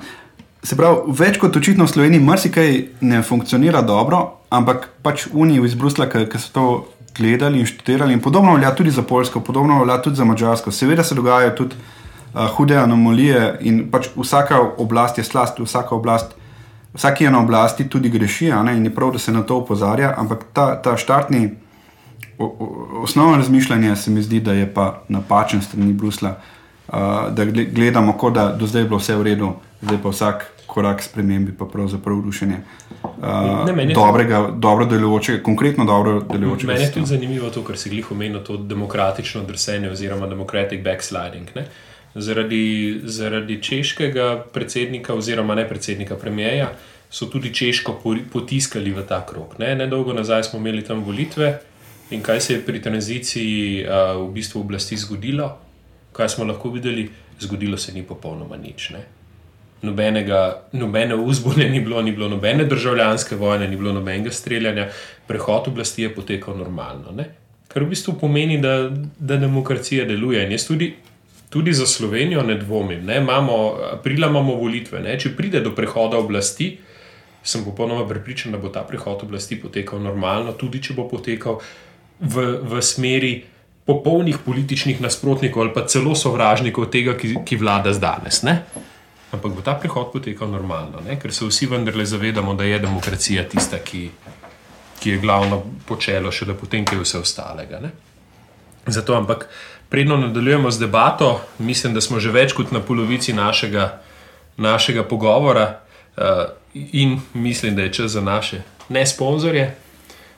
se pravi, več kot očitno v Sloveniji marsikaj ne funkcionira dobro, ampak pač Unijo iz Brusla, ki so to gledali in študirali, in podobno velja tudi za Poljsko, podobno velja tudi za Mačarsko. Seveda se dogajajo tudi uh, hude anomalije in pač vsaka oblast je slast, vsaka oblast. Vsak, je na oblasti, tudi greši, ne, in je prav, da se na to opozarja, ampak ta, ta štartni, o, o, osnovno razmišljanje se mi zdi, da je pa napačen strani Brusla, uh, da gle- gledamo, kot da do zdaj je bilo vse v redu, zdaj pa vsak korak spremembi pa pravzaprav rušenje uh, Ne, dobrega, dobro delujočega, konkretno dobro delujočega. Meni je tudi zanimivo to, kar si glih omenil, to demokratično drsenje oziroma democratic backsliding. Ne? Zaradi, zaradi češkega predsednika, oziroma ne predsednika, premijeja, so tudi Češko po- potiskali v ta krog. Ne? Nedolgo nazaj smo imeli tam volitve in kaj se je pri tranziciji a, v bistvu oblasti zgodilo, kaj smo lahko videli, zgodilo se ni popolnoma nič. Ne? Nobenega, nobene uzbune ni bilo, ni bilo nobene državljanske vojne, ni bilo nobenega streljanja, prehod oblasti je potekal normalno. Ne? Kar v bistvu pomeni, da, da demokracija deluje. In jaz tudi, tudi za Slovenijo ne dvomim. Ne? Imamo, aprila imamo volitve. Ne? Če pride do prehoda oblasti, sem popolnoma prepričan, da bo ta prehod oblasti potekal normalno, tudi če bo potekal v, v smeri popolnih političnih nasprotnikov ali pa celo sovražnikov tega, ki, ki vlada danes. Ne? Ampak bo ta prehod potekal normalno, ne? ker se vsi vendarle zavedamo, da je demokracija tista, ki, ki je glavno počelo, šele potem, ki je vse ostalega. Ne? Zato, ampak predno nadaljujemo z debato, mislim, da smo že več kot na polovici našega, našega pogovora uh, in mislim, da je čas za naše ne sponzorje.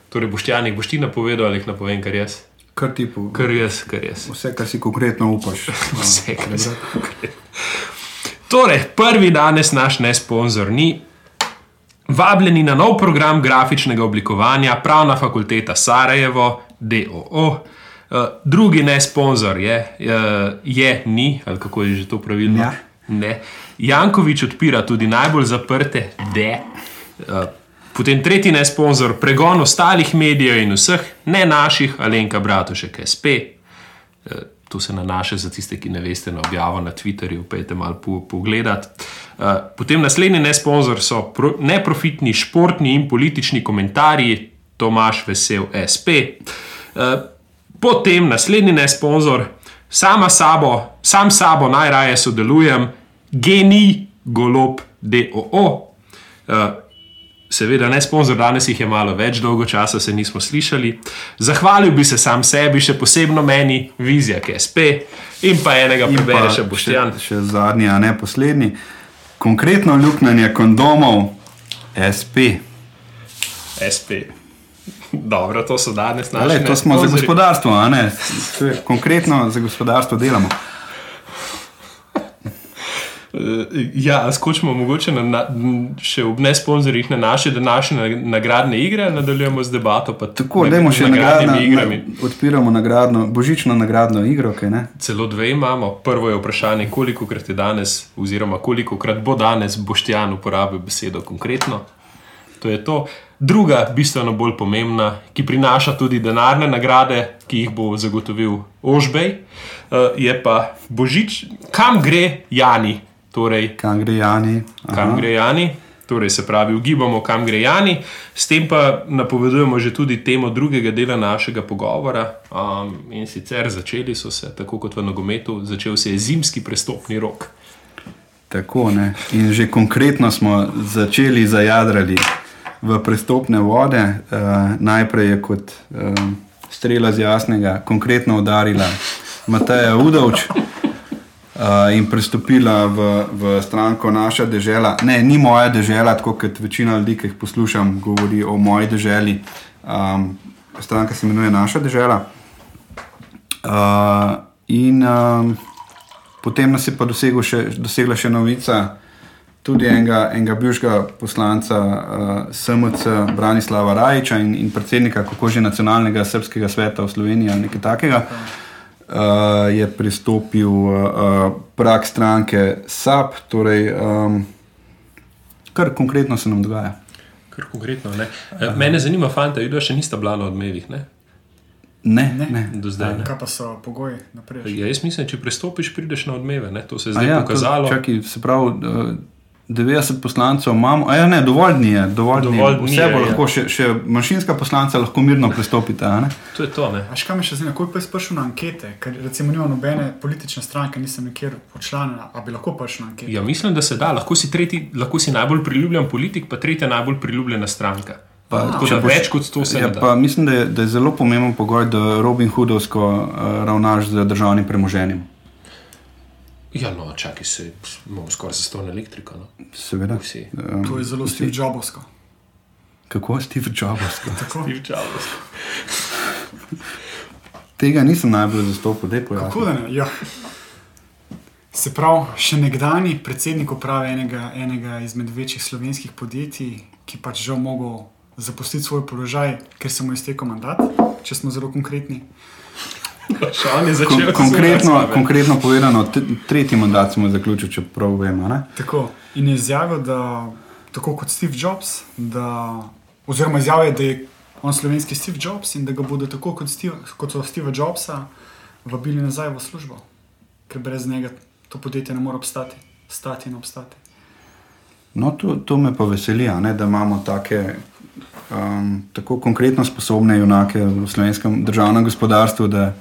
Torej, Boštjanik, boš ti napovedal ali jih napovem, kar jaz? Kar ti po, Kar jaz, kar jaz. vse, kar si konkretno upaš. Vse, kar si konkretno. Torej, prvi danes naš ne sponzor ni. Vabljeni na nov program grafičnega oblikovanja, Pravna fakulteta Sarajevo, DOO. Uh, drugi ne sponzor je, uh, je ni, ali kako je že to pravilno. Ja. Ne. Jankovič odpira tudi najbolj zaprte, de. Potem tretji ne sponzor, pregon ostalih medijev in vseh, ne naših, Alenka Bratušek, SP, Eh, To se nanaša za tiste, ki ne veste, na objavo na Twitterju. Pejte malo po, pogledat. Eh, Potem naslednji nesponzor so pro, neprofitni športni in politični komentarji, Tomaš Vesel, SP. Eh, Potem naslednji nesponzor, sama sabo, sam sabo najraje sodelujem, Geni Golob DOO. Seveda, ne sponzor, danes jih je malo več, dolgo časa se nismo slišali. Zahvalil bi se sam sebi, še posebno meni, Vizjak SP in pa enega prebere pa še Boštjan. Še, še zadnji, a ne poslednji. Konkretno luknjanje kondomov, SP. SP. Dobro, to so danes naše. To smo za gospodarstvo, a ne? Je Konkretno za gospodarstvo delamo. Ja, skočimo mogoče na, na, še ob nesponzorjih na naše današnje na- nagradne igre, nadaljujemo z debato. pa Tako, med dajmo še nagradnimi nagradno, igrami. na, odpiramo nagradno, božično nagradno igro, kaj ne? Celo dve imamo. Prvo je vprašanje, koliko krat je danes, oziroma koliko krat bo danes Boštjan uporabil besedo konkretno. To je to. Druga, bistveno bolj pomembna, ki prinaša tudi denarne nagrade, ki jih bo zagotovil Ožbej, eh, je pa Božič, kam gre Jani. Torej, Kam gre Jani? kam Aha. gre Jani, torej se pravi, ugibamo, kam gre Jani, s tem pa napovedujemo že tudi temo drugega dela našega pogovora. Um, in sicer začeli so se, tako kot v nogometu, začel se je zimski prestopni rok. Tako, ne. In že konkretno smo začeli zajadrali v prestopne vode. Uh, najprej je kot uh, strela z jasnega, konkretno udarila Mateja Udovč. Uh, in pristopila v, v stranko naša država. Ne, ni moja država, tako kot večina ljudi, ki jih poslušam, govori o moji državi. Um, stranka se imenuje naša država. Uh, in um, potem nas je pa še, dosegla še novica, tudi enega, enega bivšega poslanca uh, SMC Branislava Rajča in, in predsednika, kako že nacionalnega srpskega sveta v Sloveniji ali nekaj takega. Uh, uh, je pristopil uh, prak stranke SAP, torej, um, kar konkretno se nam dogaja. Kar konkretno. Ne? Mene zanima, fanta, vidva še nista bila na odmevih. Ne? Ne, ne, ne. Do zdaj. Kaj pa so pogoji naprej? Ja, jaz mislim, če pristopiš, prideš na odmeve. Ne? To se je zdaj ja, pokazalo. To, čaki, se pravi, uh, 90 poslancev imamo, a ja, ne, dovolj dni je, dovolj, dovolj dni. Vse bo lahko, še, še manjšinska poslanca lahko mirno pristopite. To je to. Až kaj me še zanima, koliko je prišel na ankete, ker recimo nima nobene politične stranke, nisem nikjer počlanjena, a bi lahko prišel na ankete. Ja, mislim, da se da, lahko si, tretji, lahko si najbolj priljubljen politik, pa tretja najbolj priljubljena stranka. Pa, a, boš, več kot to se ja, pa, mislim, da je, da je zelo pomemben pogoj, da Robin Hoodovsko uh, ravnaš z državnim premoženjem. Ja, no, čakaj se, imamo skoraj za ston elektriko. No. Seveda. Um, to je zelo Steve Jobovsko. Kako je Steve Jobovsko? Steve Jobovsko. Tega nisem najbolj zastopil, da je pojasnil. Kako da ne? Ja. Se pravi, še nekdani predsednik uprave enega, enega izmed večjih slovenskih podjetij, ki pač žal mogel zapustiti svoj položaj, ker se mu je iztekel mandat, če smo zelo konkretni. Kon, konkretno, konkretno povedano, tretji mandat smo zaključili, če prav vemo. Tako. In je izjavil, da tako kot Steve Jobs, da, oziroma izjavil, da je on slovenski Steve Jobs in da ga bodo tako kot, Steve, kot so Steve Jobsa vabili nazaj v službo, ker brez njega to podjetje ne more obstati, stati in obstati. No, to, to me pa veseli, ne, da imamo take, um, tako konkretno sposobne junake v slovenskem državnem gospodarstvu, da,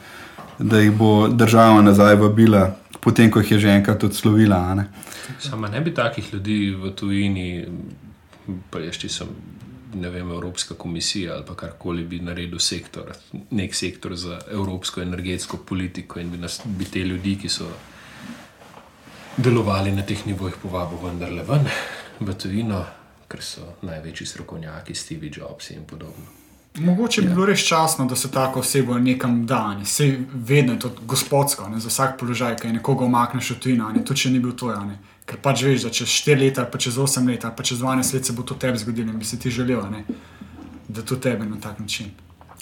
da jih bo država nazaj vabila, potem ko jih je že enkrat odslovila. Ne. Samo ne bi takih ljudi v tujini, pa ještě sem. Ne vem, Evropska komisija ali karkoli bi naredil sektor, nek sektor za evropsko energetsko politiko in bi, nas, bi te ljudi, ki so delovali na teh nivojih, povabil vendarle ven v tujino, ker so največji strokovnjaki, Steve Jobs in podobno. Mogoče bi ja. bilo res časno, da se tako osebo nekam da. Vse vedno je to gospodsko, ne, za vsak položaj, ki nekoga omakneš v tujino, tudi če ni bil to. Ne. Ker pač veš, da čez 4 leta, pa čez 8 let, pa čez 12 let se bo to tebi zgodilo in bi si ti želel, ne, da to tebe na tak način.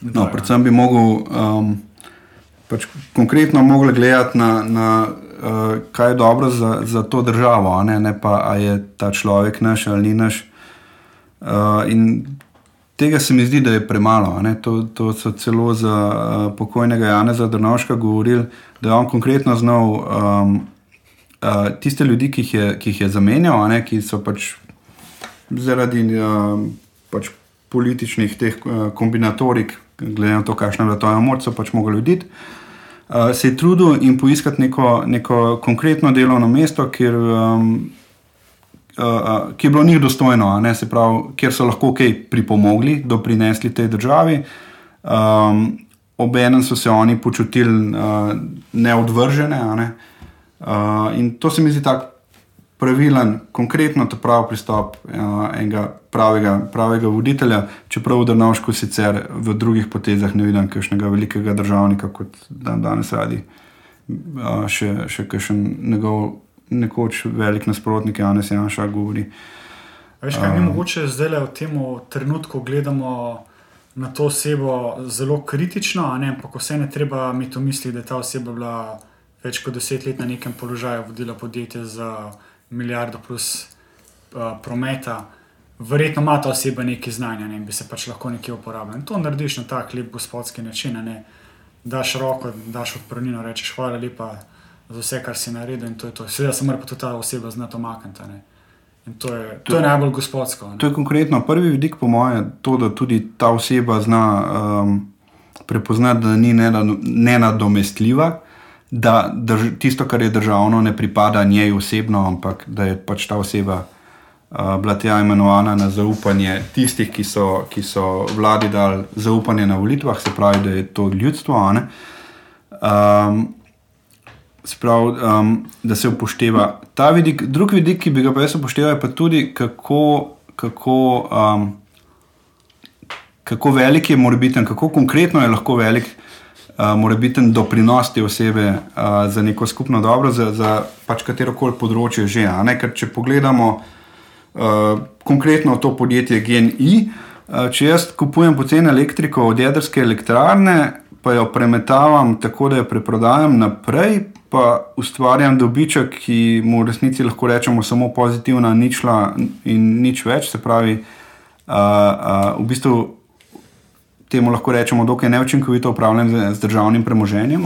No, predvsem bi mogel um, pač konkretno gledati na, na uh, kaj je dobro za, za to državo, ne, ne pa ali je ta človek naš ali ni naš. Uh, in tega se mi zdi, da je premalo. To, to so celo za uh, pokojnega Jana Drnovška govorili, da je on konkretno znal um, uh, tiste ljudi, ki jih je, ki jih je zamenjal, ne, ki so pač zaradi uh, pač političnih teh uh, kombinatorik, glede na to, kakšna je bila ta moč, so pač mogli ljudi. Uh, se je trudil in poiskati neko, neko konkretno delovno mesto, kjer um, uh, ki je bilo njih dostojno, ne, pravi, kjer so lahko kaj pripomogli, doprinesli tej državi. Um, Obenem so se oni počutili uh, neodvržene. Ne, uh, in to se mi zdi tako pravilen, konkretno ta pravi pristop uh, enega pravega, pravega voditelja, čeprav v Drnovšku sicer v drugih potezah ne vidim kakšnega velikega državnika, kot dan danes radi, uh, še, še kakšen njegov nekoč velik nasprotnik Janes Janša govori. Veš, kaj mi um, mogoče zdaj le v tem trenutku gledamo na to osebo zelo kritično, ampak vse ne treba imeti v misli, da je ta oseba bila več kot deset let na nekem položaju, vodila podjetje za milijardo plus uh, prometa. Verjetno ima ta oseba nekaj znanja ne, in bi se pač lahko nekje uporabljal. In to narediš na tak lep gospodski način, ne daš roko, daš odprnino, rečeš hvala lepa za vse, kar si naredil. In to je to. Seveda se mora pa tudi ta oseba znati omakniti. In to je, to, to je najbolj gospodsko. Ne? To je konkretno prvi vidik, po mojem, to, da tudi ta oseba zna um, prepoznati, da ni nenadomestljiva, da drž, tisto, kar je državno, ne pripada njej osebno, ampak da je pač ta oseba uh, bila tja imenovana na zaupanje tistih, ki so, ki so vladi dali zaupanje na volitvah, se pravi, da je to ljudstvo. Um, se pravi, um, da se upošteva ta vidik. Drugi vidik, ki bi ga pa jaz upošteval, je pa tudi, kako, kako, um, kako velik je morebiten, kako konkretno je lahko velik uh, morebiten doprinos te osebe uh, za neko skupno dobro, za, za pač katero koli področje že. ne. Ker če pogledamo uh, konkretno to podjetje GNI, uh, če jaz kupujem poceni elektriko od jedrske elektrarne, pa jo premetavam tako, da jo preprodajam naprej, pa ustvarjam dobiček, ki mu v resnici lahko rečemo samo pozitivna, ničla in nič več. Se pravi, uh, uh, v bistvu temu lahko rečemo, da je neučinkovito upravljanje z, z državnim premoženjem.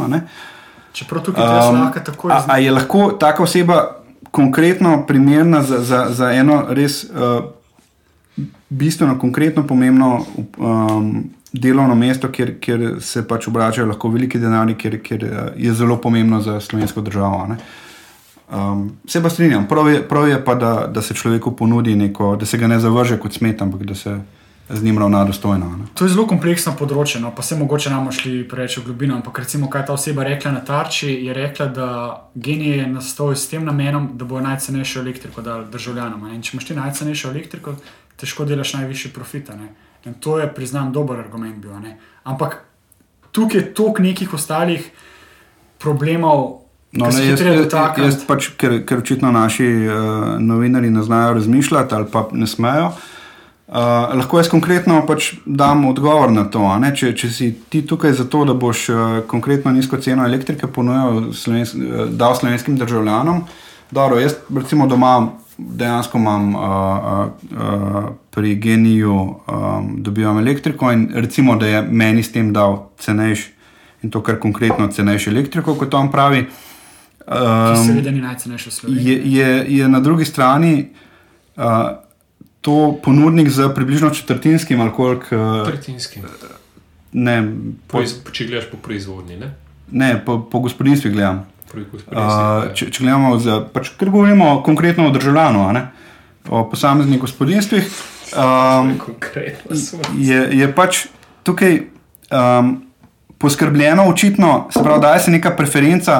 Čeprav tukaj um, lahko takoj a, a je lahko taka oseba konkretno primerna za, za, za eno res uh, bistveno, konkretno pomembno um, delovno mesto, kjer, kjer se pač obračajo lahko veliki denari, kjer, kjer uh, je zelo pomembno za slovensko državo. ne. Um, se pa strinjam, prav je, prav je pa, da, da se človeku ponudi neko, da se ga ne zavrže kot smet, ampak da se z njim ravna dostojno. ne. To je zelo kompleksno področje, no, pa se mogoče nam šli preveč v globino. Ampak recimo, kaj ta oseba rekla na tarči, je rekla, da genij je nastal s tem namenom, da bo najcenejšo elektriko dal državljanom. ne. In če imaš ti najcenejšo elektriko, težko delaš najvišji profit. ne. In to je, priznam, dober argument bil. ne. Ampak tukaj je toliko nekih ostalih problemov. No, ne, jaz, jaz, jaz pač, ker, ker očitno naši uh, novinari ne znajo razmišljati ali pa ne smejo. Uh, lahko jaz konkretno pač dam odgovor na to. Če, če si ti tukaj zato, da boš uh, konkretno nizko ceno elektrike ponujal slovensk, uh, dal slovenskim državljanom, dobro, jaz recimo doma dejansko imam uh, uh, uh, pri geniju, um, dobivam elektriko in recimo, da je meni s tem dal cenejši in to, kar konkretno cenejši elektriko, kot on pravi. ki Um, seveda ni najcenejša v Sloveniji. je, je, je na drugi strani uh, to ponudnik z približno četrtinskim ali koliko, uh, Tretjinski. ne, po, Po, če gledaš po proizvodnji, ne? ne, po, po gospodinstvih gledam. Pri Uh, če, če gledamo, za, pač, ker govorimo konkretno o državljanu, ne, o posameznih gospodinstvih, um, je, je pač tukaj um, poskrbljeno, očitno, se pravi, da je se neka preferenca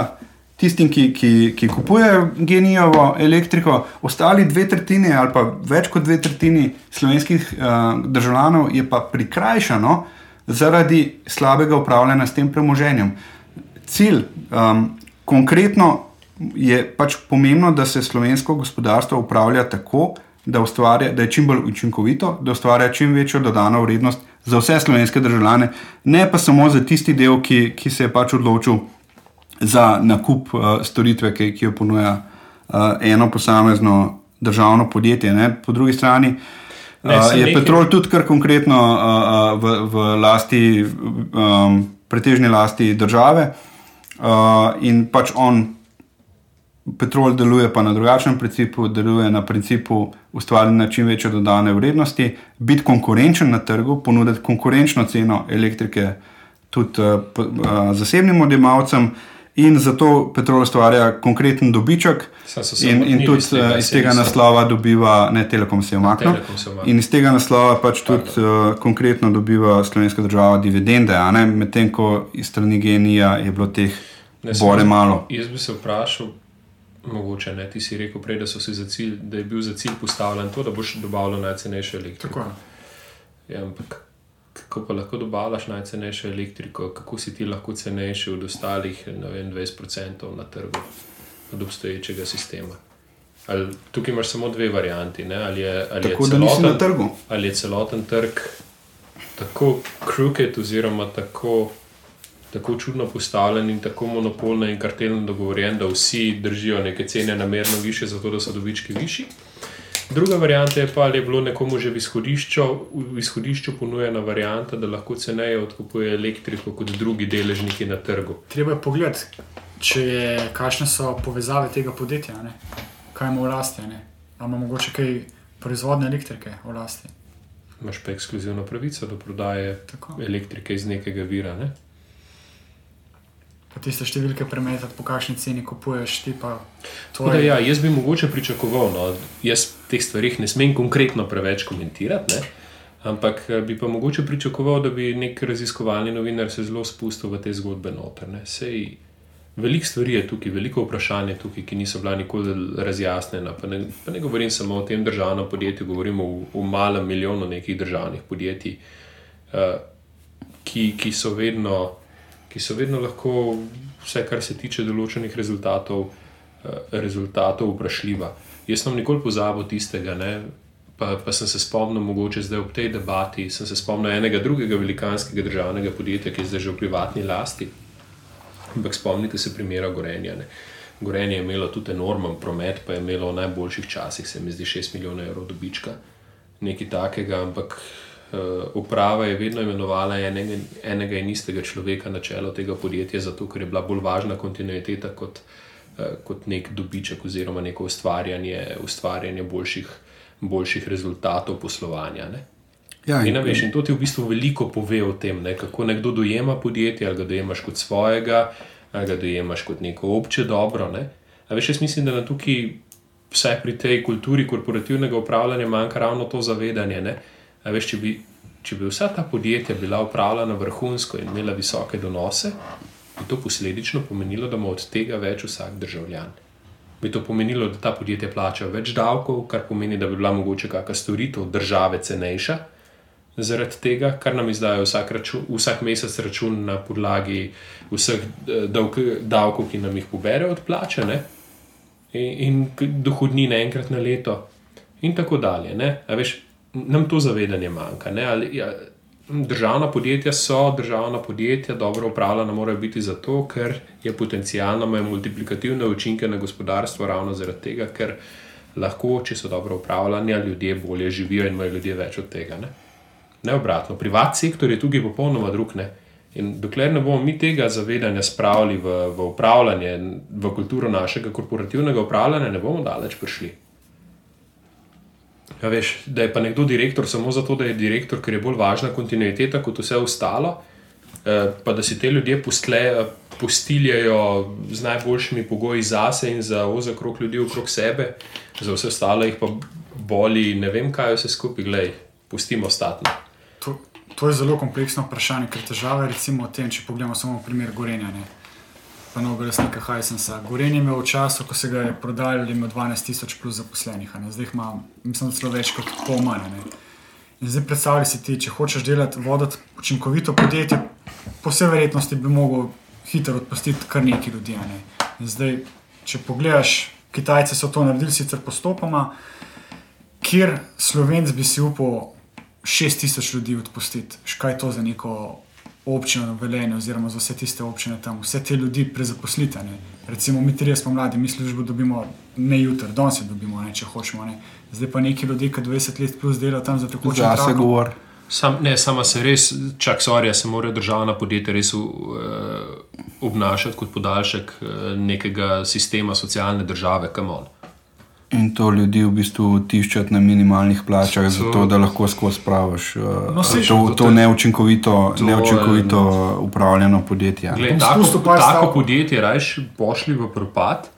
tistim, ki, ki, ki kupujejo genijovo elektriko, ostali dve tretjini ali pa več kot dve tretjini slovenskih uh, državljanov je pa prikrajšano zaradi slabega upravljanja s tem premoženjem. Cilj, um, konkretno je pač pomembno, da se slovensko gospodarstvo upravlja tako, da, ustvarja, da je čim bolj učinkovito, da ustvarja čim večjo dodano vrednost za vse slovenske državljane, ne pa samo za tisti del, ki, ki se je pač odločil za nakup uh, storitve, ki, ki jo ponuja uh, eno posamezno državno podjetje. Ne? Po drugi strani uh, Ne, sem je nekaj- Petrol tudi kar konkretno uh, v, v lasti, um, pretežni lasti države uh, in pač on Petrol deluje pa na drugačnem principu, deluje na principu ustvarjanja čim večje dodane vrednosti, biti konkurenčen na trgu, ponuditi konkurenčno ceno elektrike tudi uh, uh, zasebnim odjemalcem. In zato Petrol ustvarja konkreten dobiček, in, in tudi iz tega, eh, iz tega naslova dobiva, ne Telekom se je umaknil. In iz tega naslova pač tudi uh, konkretno dobiva slovenska država dividende, a ne? medtem ko iz strani genija je bilo teh Ne, bore jaz- malo. Jaz bi se vprašal, mogoče ne, ti si rekel prej, da, so si za cilj, da je bil za cilj postavljen to, da boš dobavljal najcenejšo elektriko. Tako. Ja, ampak kako pa lahko dobavljaš najcenejšo elektriko, kako si ti lahko cenejši od ostalih vem, 20% na trgu, od obstoječega sistema. Ali, tukaj imaš samo dve varianti. Ne? Ali je, ali Tako je celoten, ali je celoten trg tako crooked, oziroma tako, tako čudno postavljen in tako monopolno in kartelno dogovorjen, da vsi držijo neke cene namerno više, zato da so dobički višji. Druga varianta je pa, ali je bilo nekomu že v izhodišču, v izhodišču ponujena varianta, da lahko ceneje odkupuje elektriko kot drugi deležniki na trgu. Treba je pogledati, če je, kakšne so povezave tega podjetja, ne? kaj ima v lasti. Ali ima mogoče kaj proizvodne elektrike v lasti. Imaš pa ekskluzivno pravico do prodaje Tako. elektrike iz nekega vira. Ne? Pa tiste številke premetati, po kakšni ceni kupuješ ti. Pa Tako Da, ja, jaz bi mogoče pričakoval, no, jaz teh stvarih ne smem konkretno preveč komentirati, ne, ampak eh, bi pa mogoče pričakoval, da bi nek raziskovalni novinar se zelo spustil v te zgodbe noter. Veliko stvari je tukaj, veliko vprašanj je tukaj, ki niso bila nikoli razjasnjena. Pa ne, pa ne govorim samo o tem državnem podjetju, govorim o, o malem milijonu nekih državnih podjetij, uh, ki, ki, so vedno, ki so vedno lahko, vse kar se tiče določenih rezultatov, uh, rezultatov vprašljiva. Jaz sem nikoli pozabil tistega, ne, pa, pa sem se spomnil, mogoče zdaj ob tej debati, sem se spomnil enega drugega velikanskega državnega podjetja, ki je zdaj že v privatni lasti. Ampak spomnite se primera Gorenja. Ne. Gorenje je imelo tudi enormen promet, pa je imelo v najboljših časih, se mi zdi, 6 milijonov evrov dobička, nekaj takega, ampak uprava je vedno imenovala enega, enega in istega človeka na čelo tega podjetja, zato ker je bila bolj važna kontinuiteta kot, uh, kot nek dobiček oziroma neko ustvarjanje, ustvarjanje boljših, boljših rezultatov poslovanja. Ne. Ja, In, a veš, in to ti v bistvu veliko pove o tem, ne, kako nekdo dojema podjetje, ali ga dojemaš kot svojega, ali ga dojemaš kot neko obče dobro. Ne. A veš, jaz mislim, da nam tukaj, vsaj pri tej kulturi korporativnega upravljanja, manjka ravno to zavedanje. Ne. A veš, če bi, če bi vsa ta podjetja bila upravljana vrhunsko in imela visoke donose, bi to posledično pomenilo, da ima od tega več vsak državljan. Bi to pomenilo, da ta podjetja plačajo več davkov, kar pomeni, da bi bila mogoče kakšna storitev države cenejša zaradi tega, kar nam izdajo vsak, račun, vsak mesec račun na podlagi vseh eh, davk, davkov, ki nam jih pobere od plače, ne? in, in dohodnine enkrat na leto, in tako dalje. ne. A Veš, nam to zavedanje manjka. ne. Ali, ja, državna podjetja so državna podjetja, dobro upravljena morajo biti zato, ker je potencijalno imajo multiplikativne učinke na gospodarstvo, ravno zaradi tega, ker lahko, če so dobro upravljani, ljudje bolje živijo in imajo ljudje več od tega. Ne? Ne obratno, privat sektor je tukaj popolnoma drug. Ne? In dokler ne bomo mi tega zavedanja spravili v, v upravljanje, v kulturo našega korporativnega upravljanja, ne bomo daleč prišli. Ja, veš, da je pa nekdo direktor samo zato, da je direktor, ker je bolj važna kontinuiteta kot vse ostalo, eh, pa da si te ljudje postle, postiljajo z najboljšimi pogoji zase in za ozek krok ljudi okrog sebe, za vse ostalo jih pa boli, ne vem kaj vse skupaj, gledaj, pustimo statno. To, to je zelo kompleksno vprašanje, ker težava je recimo v tem, če pogledamo samo primer Gorenja. Ne. Pa novega lastnika Hajsensa. Gorenje je imel v času, ko se ga je prodajalo, imel 12 tisoč plus zaposlenih, zdaj ima, mislim, da celo več kot pol manj. ne. In zdaj predstavljaj si ti, če hočeš delati, voditi učinkovito podjetje, po vsej verjetnosti bi mogel hitro odpustiti kar nekaj ljudi. Ne. In zdaj, če pogledaš, Kitajci so to naredili sicer postopoma, kjer Slovenc bi si upal 6000 ljudi odpustiti, Š kaj je to za neko občino velenje, oziroma za vse tiste občine tam, vse te ljudi prezaposlite. Ne. Recimo, mi trije smo mladi, mi službo dobimo ne jutri, danes jo dobimo, ne, če hočemo. Ne. Zdaj pa neki ljudje, ki 20 let plus delajo tam za tekoče Zase govor. Sam, ne, sama se res, čak sorja, se morajo državna podjetja res uh, obnašati kot podaljšek uh, nekega sistema socialne države, kamon. In to ljudi v bistvu tiščati na minimalnih plačah, To- zato da lahko skozi spraviš uh, No, saj, to, to neučinkovito, to je- neučinkovito upravljeno podjetje. Glej, Bom tako, tako stavkov. podjetje rajš pošli v propad,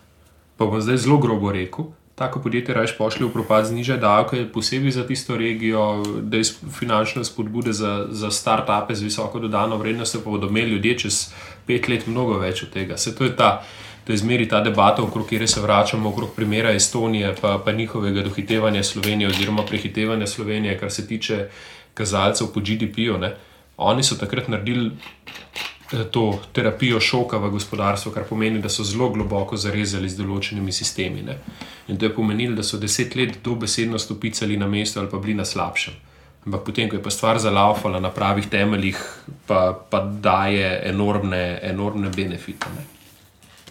pa bom zdaj zelo grobo rekel. Tako podjetje rajš pošli v propad, znižaj davke, posebej za tisto regijo, da je finančne spodbude za, za start-upe z visoko dodano vrednostjo, pa bodo imeli ljudje čez pet let mnogo več od tega. Se to je ta. To je zmeri ta debata, okrog kjer se vračamo, okrog primera Estonije, pa, pa njihovega dohitevanja Slovenije, oziroma prehitevanja Slovenije, kar se tiče kazalcev po GDP-ju. Oni so takrat naredili eh, to terapijo šoka v gospodarstvu, kar pomeni, da so zelo globoko zarezali z določenimi sistemi. Ne. In to je pomenilo, da so deset let dobesedno stopicali na mesto ali pa bili na slabšem. Ampak potem, ko je pa stvar zalaufala na pravih temeljih, pa, pa daje enormne, enormne benefite. Ne.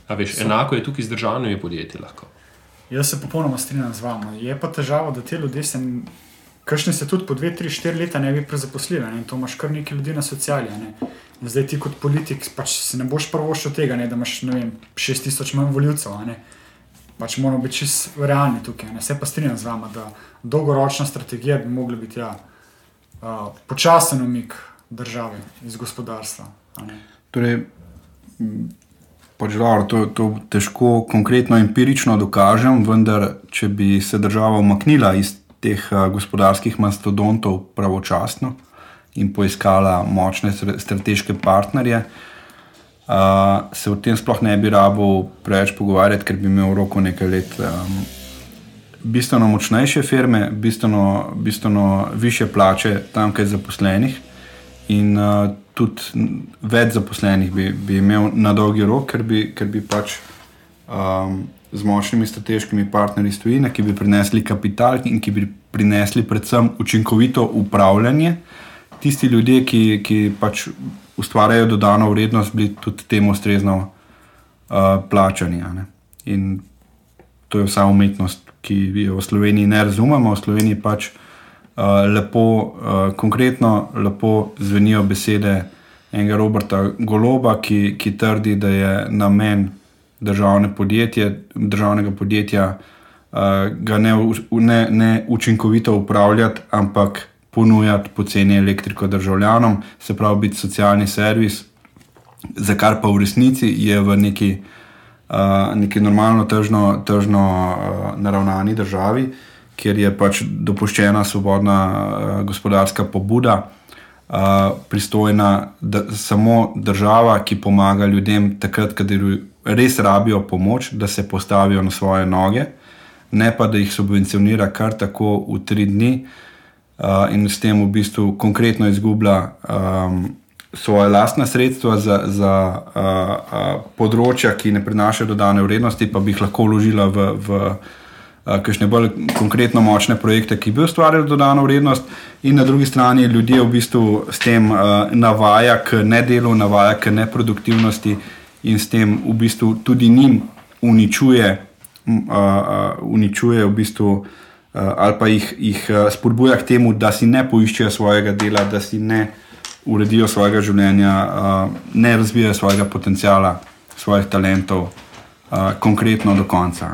A veš, enako je tukaj z državnimi podjetji. Lahko. Jaz se popolnoma strinjam z vami. Je pa težava, da te ljudje se, kršni se tudi po 2, 3, 4 leta ne bi prezaposlili. Ne? In to imaš kar nekaj ljudi na sociali. a Ne? In zdaj ti kot politik pač se ne boš prvošil tega, ne? da imaš ne vem, 6000 manj voljivcev. a ne. Pač moramo biti čist realni tukaj. Ne? Se pa strinjam z vami, da dolgoročna strategija bi mogla biti ja, uh, počasen umik države iz gospodarstva. a ne. Torej, Pač dobro, to, to težko konkretno empirično dokažem, vendar če bi se država umaknila iz teh uh, gospodarskih mastodontov pravočasno in poiskala močne strateške partnerje, uh, se o tem sploh ne bi rabo preveč pogovarjati, ker bi imel v roku nekaj let. Um, Bistveno močnejše firme, bistveno, bistveno više plače tam, kaj zaposlenih, in uh, tudi več zaposlenih bi, bi imel na dolgi rok, ker bi, ker bi pač um, z močnimi strateškimi partnerji iz tujine, ki bi prinesli kapital in ki bi prinesli predvsem učinkovito upravljanje. Tisti ljudje, ki, ki pač ustvarjajo dodano vrednost, bi tudi temu ustrezno uh, plačani. In to je vsa umetnost, ki jo v Sloveniji ne razumemo. V Sloveniji pač lepo, uh, konkretno lepo zvenijo besede enega Roberta Goloba, ki, ki trdi, da je namen državne podjetje, državnega podjetja uh, ne, ne, ne učinkovito upravljati, ampak ponujati poceni elektriko državljanom, se pravi biti socialni servis, za kar pa v resnici je v neki, uh, neki normalno tržno, tržno uh, naravnani državi, kjer je pač dopuščena svobodna uh, gospodarska pobuda, uh, pristojna da, samo država, ki pomaga ljudem takrat, kadar res rabijo pomoč, da se postavijo na svoje noge, ne pa da jih subvencionira kar tako v tri dni. Uh, in s tem v bistvu konkretno izgublja um, svoje lastna sredstva za, za uh, uh, področja, ki ne prinašajo dodane vrednosti, pa bi jih lahko vložila v, v kakšne bolj konkretno močne projekte, ki bi ustvarjali dodano vrednost, in na drugi strani ljudje v bistvu s tem uh, navaja k nedelu, navaja k neproduktivnosti in s tem v bistvu tudi njim uničuje, uh, uh, uničuje v bistvu. Uh, ali pa jih, jih spodbuja k temu, da si ne poiščejo svojega dela, da si ne uredijo svojega življenja, uh, ne razvijajo svojega potenciala, svojih talentov, uh, konkretno do konca.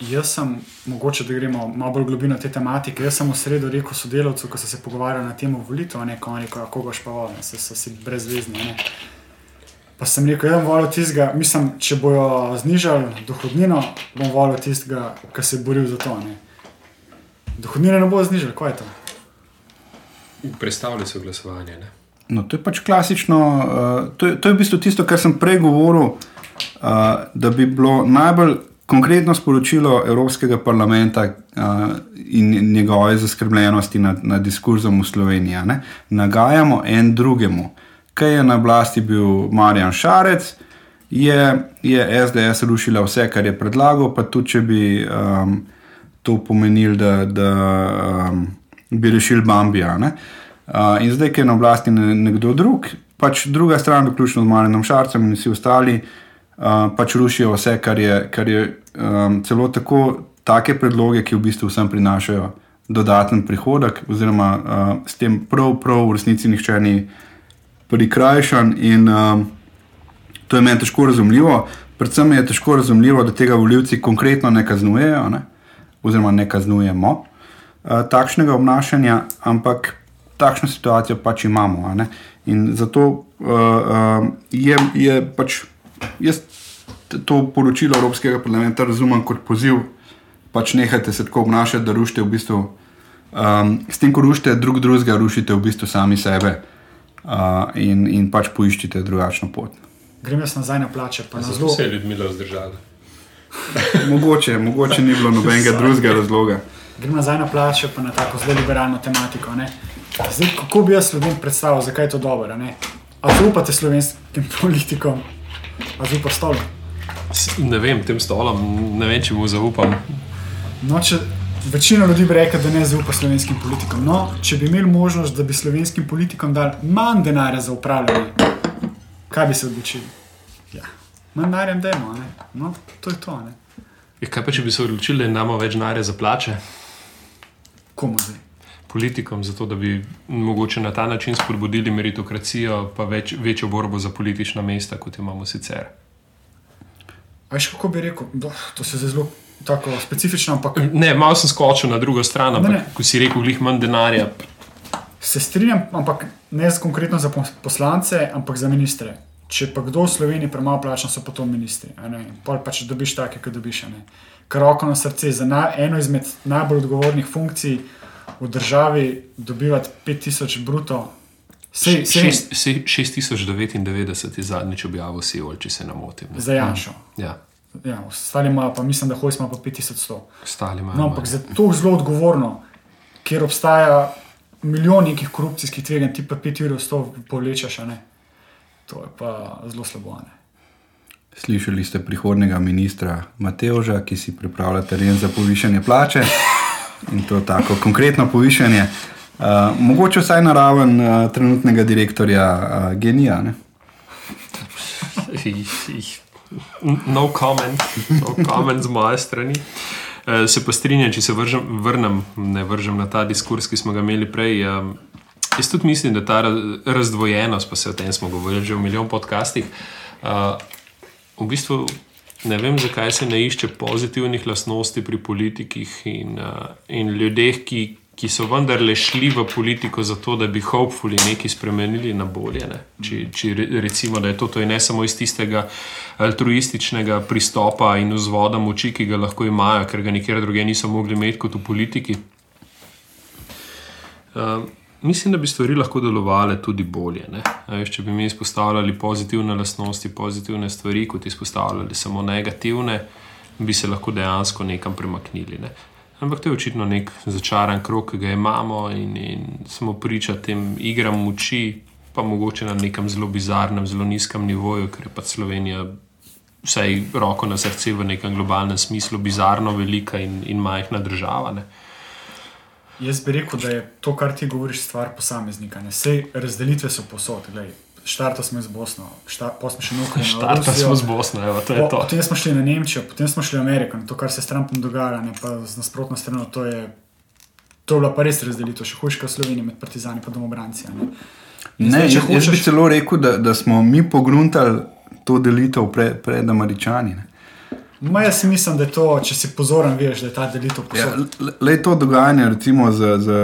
Jaz sem, mogoče da gremo malo bolj globino te tematike. Jaz sem v sredo rekel sodelavcu, ko so se pogovarjali na temo volitev, ne ko oni rekel, kako boš pa volil, se so si brezvezni. Ne. Pa sem rekel, jaz bom volil tistega, mislim, če bojo znižali dohodnino, bom volil tistega, ki se je boril za to. Ne. Dohodnine ne bo znižali, kaj je to? Predstavlja se glasovanje. Ne? No, to je pač klasično, uh, to, je, to je v bistvu tisto, kar sem prej govoril, uh, da bi bilo najbolj konkretno sporočilo Evropskega parlamenta uh, in njegove zaskrbljenosti nad, nad diskurzom v Sloveniji. ne. Nagajamo en drugemu. Kaj je na oblasti bil Marjan Šarec, je, je SDS rušila vse, kar je predlagal, pa tudi če bi um, to pomenilo, da, da um, bi rešili Bambija. ne. Uh, in zdaj, ki je na oblasti ne- nekdo drug, pač druga stran, vključno z Marjenom Šarcem in vsi ostali, uh, pač rušijo vse, kar je, kar je um, celo tako, take predloge, ki v bistvu vsem prinašajo dodaten prihodek, oziroma uh, s tem prav, prav v resnici nihče ni prikrajšan. In um, to je meni težko razumljivo. Predvsem je težko razumljivo, da tega voljivci konkretno ne kaznujejo, ne? oziroma ne kaznujemo uh, takšnega obnašanja, ampak takšno situacijo pač imamo. In zato uh, uh, je, je pač jaz to poročilo Evropskega parlamenta razumem kot poziv, pač nehajte se tako obnašati, da rušite v bistvu. Um, s tem, ko rušite drug drugega, rušite v bistvu sami sebe uh, in, in pač poiščite drugačno pot. Grem jaz nazaj na plače, pa na zelo. se je ljudmi zdržali. Mogoče, mogoče ni bilo nobenega drugega razloga. Grem nazaj na plače, pa na tako zelo liberalno tematiko. Ne. Zdaj, kako bi jaz ljudem predstavil, zakaj je to dobro? a Ne? A zaupate slovenskim politikom, a zaupate stolu? Ne vem, tem stolom, ne vem, če mu zaupam. No, če, večina ljudi bi rekla, da ne zaupa slovenskim politikom. No, če bi imeli možnost, da bi slovenskim politikom dali manj denarja za upravljanje, kaj bi se odločili? Ja, manj denarja dajmo, ne? No, to je to. Ne? Ja, kaj pa, če bi se odločili, da imamo več denarja za plače Komu zdaj? Politikom, zato da bi mogoče na ta način spodbudili meritokracijo, pa več, večjo borbo za politična mesta, kot imamo sicer. Veš, kako bi rekel, Doh, to se zelo tako specifično, ampak Ne, malo sem skočil na drugo stran, ampak Ne, ne. ko si rekel, glih manj denarja, se strinjam, ampak ne konkretno za pos- poslance, ampak za ministre. Če pa kdo v Sloveniji premalo plača, so pa to ministri. Pol pa če dobiš take, ki dobiš. Ker roko na srce, za na, eno izmed najbolj odgovornih funkcij v državi dobivati 5000 bruto. Sej, sej, Šest- se- 6099 je zadnjič objavil Seul, če se ne motim. ne. za Janšo. Ja, Ja, ostali imajo pa, mislim, da hojs ima pa 5100. ostali imajo. No, ampak za to zelo odgovorno, ker obstaja milijon nekih korupcijskih tveganj, ti pa 5 ur s to povlečeš, a ne. To je pa zelo slabo. a ne. Slišali ste prihodnega ministra Mateoža, ki si pripravlja teren za povišanje plače in to tako konkretno povišanje. Uh, mogoče vsaj na raven uh, trenutnega direktorja uh, Genija. Ne? No comment, no comment z moje strani. Eh, Se pa strinjam, če se vržem, vrnem, ne vržem na ta diskurs, ki smo ga imeli prej. em, Jaz tudi mislim, da ta ra- razdvojenost, pa se o tem smo govorili že v milijon podcastih, eh, v bistvu ne vem, zakaj se ne išče pozitivnih lastnosti pri politikih in, eh, in ljudeh, ki, ki so vendarle šli v politiko zato, da bi hopefully nekaj spremenili na bolje. Ne? Če, če re- recimo, da je to, to je ne samo iz tistega altruističnega pristopa in vzvoda moči, ki ga lahko imajo, ker ga nikjer drugje niso mogli imeti kot v politiki. Uh, mislim, da bi stvari lahko delovale tudi bolje. Veš, če bi mi izpostavljali pozitivne lastnosti, pozitivne stvari, kot izpostavljali samo negativne, bi se lahko dejansko nekam premaknili. Ne. Ampak to je očitno nek začaran krok, ki ga imamo in, in smo priča tem igram moči, pa mogoče na nekem zelo bizarnem, zelo nizkem nivoju, ker je pa Slovenija. Vsaj roko na srce v nekem globalnem smislu, bizarno velika in, in majhna država. Ne. Jaz bi rekel, da je to, kar ti govoriš, stvar posameznika. Ne? Sej razdelitve so posod. Glej, Štarta smo iz Bosne, pa smo še na Ukrajino. Štarta smo z Bosno, evo, to je Po, to. potem smo šli na Nemčijo, potem smo šli v Ameriko. In to, kar se s Trumpom dogaja, ne pa z nasprotno stranjo, to je, to je bila pa res razdelitev, še hujša kot Slovenija med partizani in domobranci. a Ne? Ne, zdaj, jaz, jaz bi hočeš- celo rekel, da, da smo mi pogruntali to delitev pre, pred Američani. Ne. Ma jaz mislim, da je to, če si pozoren, veš, da je ta delitev Ja, posod. le to dogajanje, recimo z, z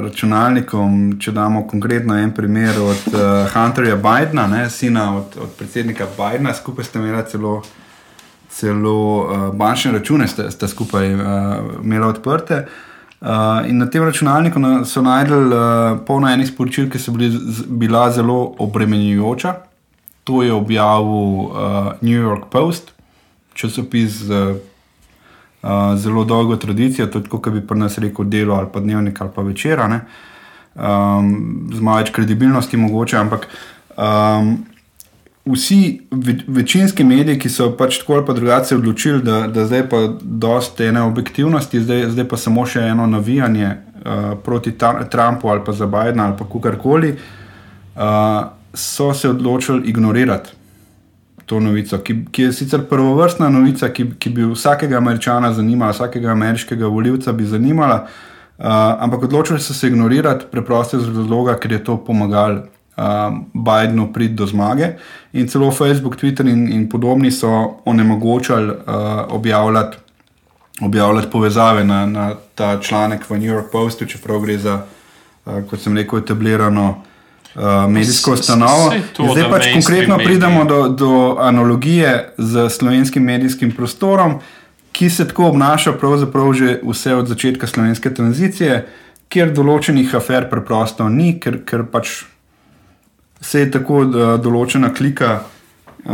računalnikom, če damo konkretno en primer od uh, Hunterja Bidna, ne, sina od, od predsednika Bidna, skupaj sta imela celo, celo uh, bančne račune, sta, sta skupaj uh, imela odprte. Uh, in na tem računalniku na, so najdel uh, polno enih sporočil, ki so bili, z, bila zelo obremenjujoča. To je objavil uh, New York Post, časopis z uh, zelo dolgo tradicijo, tudi kot bi pri nas rekel delo ali pa dnevnik ali pa večera, ne? um, z malo več kredibilnosti mogoče, ampak um, vsi ve, večinski mediji, ki so pač tako ali pa drugače odločili, da, da zdaj pa dosta ene objektivnosti, zdaj, zdaj pa samo še eno navijanje uh, proti ta, Trumpu ali pa za Bidna ali pa kukarkoli, uh, so se odločili ignorirati to novico, ki, ki je sicer prvovrstna novica, ki, ki bi vsakega američana zanimala, vsakega ameriškega voljivca bi zanimala, uh, ampak odločili so se ignorirati preprosto iz razloga, ker je to pomagalo um, Bidenu priti do zmage. In celo Facebook, Twitter in, in podobni so onemogočali uh, objavljati, objavljati povezave na, na ta članek v New York Postu, čeprav gre za, uh, kot sem rekel, etablirano. Uh, medijsko ustanovo. Zdaj da pač konkretno mediji- pridemo do, do analogije z slovenskim medijskim prostorom, ki se tako obnaša pravzaprav že vse od začetka slovenske tranzicije, kjer določenih afer preprosto ni, ker, ker pač se je tako da, določena klika a,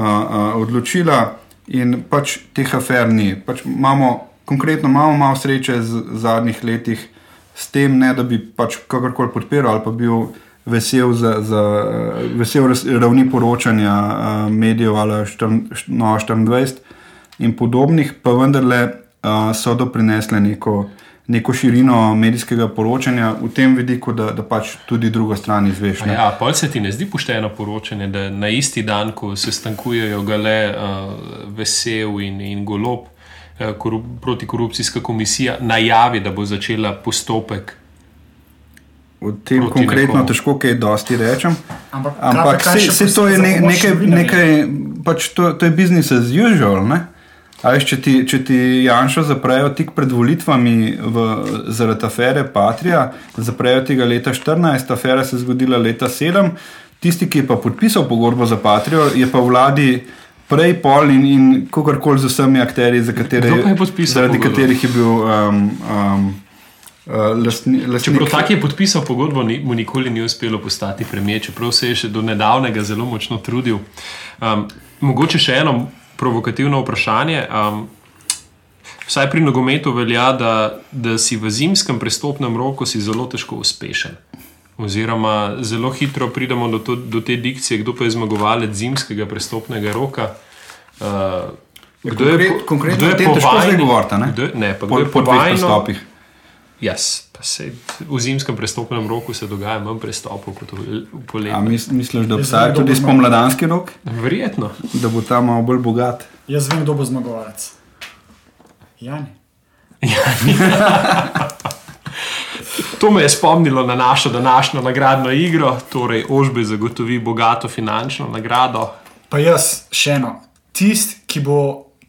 a, odločila in pač teh afer ni. Pač imamo, konkretno imamo malo sreče z zadnjih letih s tem, ne da bi pač kakorkoli podpiral ali pa bil vesel, za, za, vesel ravni poročanja a, medijev ali štrn- no, 24 in podobnih, pa vendarle a, so doprinesle neko. Neko širino medijskega poročanja v tem vidiku, da, da pač tudi drugo stran izveš. A ne. Ja, pa se ti ne zdi pošteno poročanje, da na isti dan, ko se stankujejo gale uh, Vesel in, in Golob, uh, korup, protikorupcijska komisija najavi, da bo začela postopek. O tem Proti konkretno nekomu. težko kaj dosti rečem. Ampak, Ampak se, se to je ne, nekaj, nekaj pač to, to je business as usual. Ne? A veš, če ti, če ti Janša zaprejo tik pred volitvami v, zaradi afere Patria, zaprejo tega leta 14, afera se je zgodila leta 7, tisti, ki je pa podpisal pogodbo za Patrijo, je pa vladi prej pol in, in kakorkoli z vsemi akteri, za katere, zaradi pogodbo? katerih je bil um, um, lastni, lastnik. Čeprav tak je podpisal pogodbo, ni, mu nikoli ni uspelo postati premijer, čeprav se je še do nedavnega zelo močno trudil. Um, mogoče še eno provokativno vprašanje. Um, vsaj pri nogometu velja, da, da si v zimskem prestopnem roku si zelo težko uspešen. Oziroma, zelo hitro pridemo do, to, do te dikcije, kdo pa je zmagovalec zimskega prestopnega roka. Uh, kdo je, konkret- po- konkretno kdo je o tem po a ne? kdo je- Ne, pa po, kdo je po po dveh prestopih. Jaz, pa se v zimskem prestopnem roku se dogaja manj prestopov kot v, poletnem. mis, misliš, da obstaja tudi spomladanski rok, Verjetno. da bo ta malo bolj bogat? Jaz vem, kdo bo zmagovalec. Jani. To me je spomnilo na našo današnjo nagradno igro, torej Ožbe zagotovi bogato finančno nagrado. Pa jaz še eno. Tisti, ki bo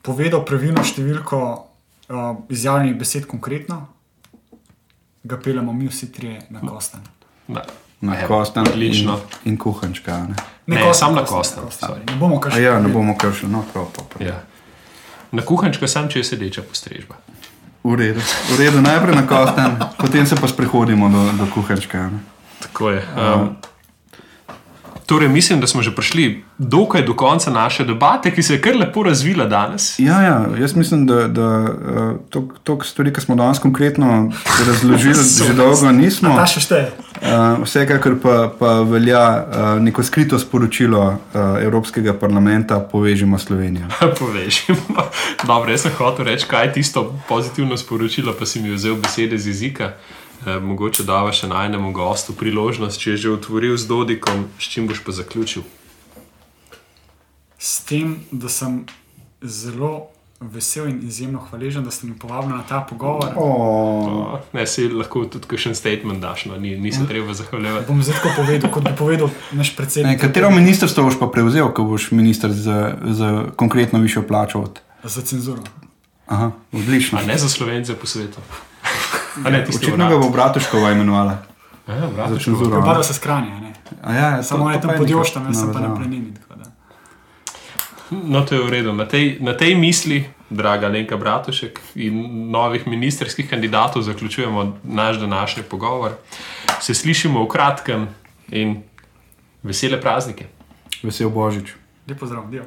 povedal pravilno številko uh, izjavljenih besed konkretno, ga peljemo mi vsi trije na kosten. Na, Na kostan Odlično. in, in kuhančka. a Ne? Ne, Kosten, samo na Kosten, sorry. Ne bomo A ja, ne bomo kar šli, no, prav, prav, prav. Ja. Na kuhančka sam, če je sedeča postrežba. V redu. V redu, najprej na kostan, potem se pa sprehodimo do, do kuhančka. a Ne? Tako je. Um, torej, mislim, da smo že prišli dokaj do konca naše debate, ki se je kar lepo razvila danes. Ja, ja, jaz mislim, da, da uh, to stvari, ki smo danes konkretno razložili, že dolgo nismo. Ta še šteje. Uh, vsekakor pa, pa velja uh, neko skrito sporočilo uh, Evropskega parlamenta: povežimo Slovenijo. Povežimo. Dobro, jaz sem hotel reči, kaj je tisto pozitivno sporočilo, pa si mi vzel besede z jezika. E, mogoče dava še najnemu gostu priložnost, če je že otvoril z Dodikom, s čim boš pa zaključil. S tem, da sem zelo vesel in izjemno hvaležen, da ste me povabili na ta pogovor. Oh. O, ne, si lahko tudi kakšen statement daš, no, ni, ni se treba zahvaljevati. Bom zdaj tako povedal, kot bi povedal naš predsednik. Katero ministrstvo boš pa prevzel, ko boš minister za, za konkretno višjo plačo? Od... Za cenzuro. Aha, odlično. A ne za slovence po svetu. A ne, Očitno ga bo Bratuškova imenovala. Ja, Za cenzuro. Prepadajo se skranje, ne? A Ja, ja, Samo to- on je to tam pa pod nekaj Joštom, jaz sem pa na da. No, to je v redu. Na tej, na tej misli, draga Lenka Bratušek in novih ministerskih kandidatov, zaključujemo naš današnji pogovor. Se slišimo v kratkem in vesele praznike. Vesel Božič. Lep pozdrav, dio.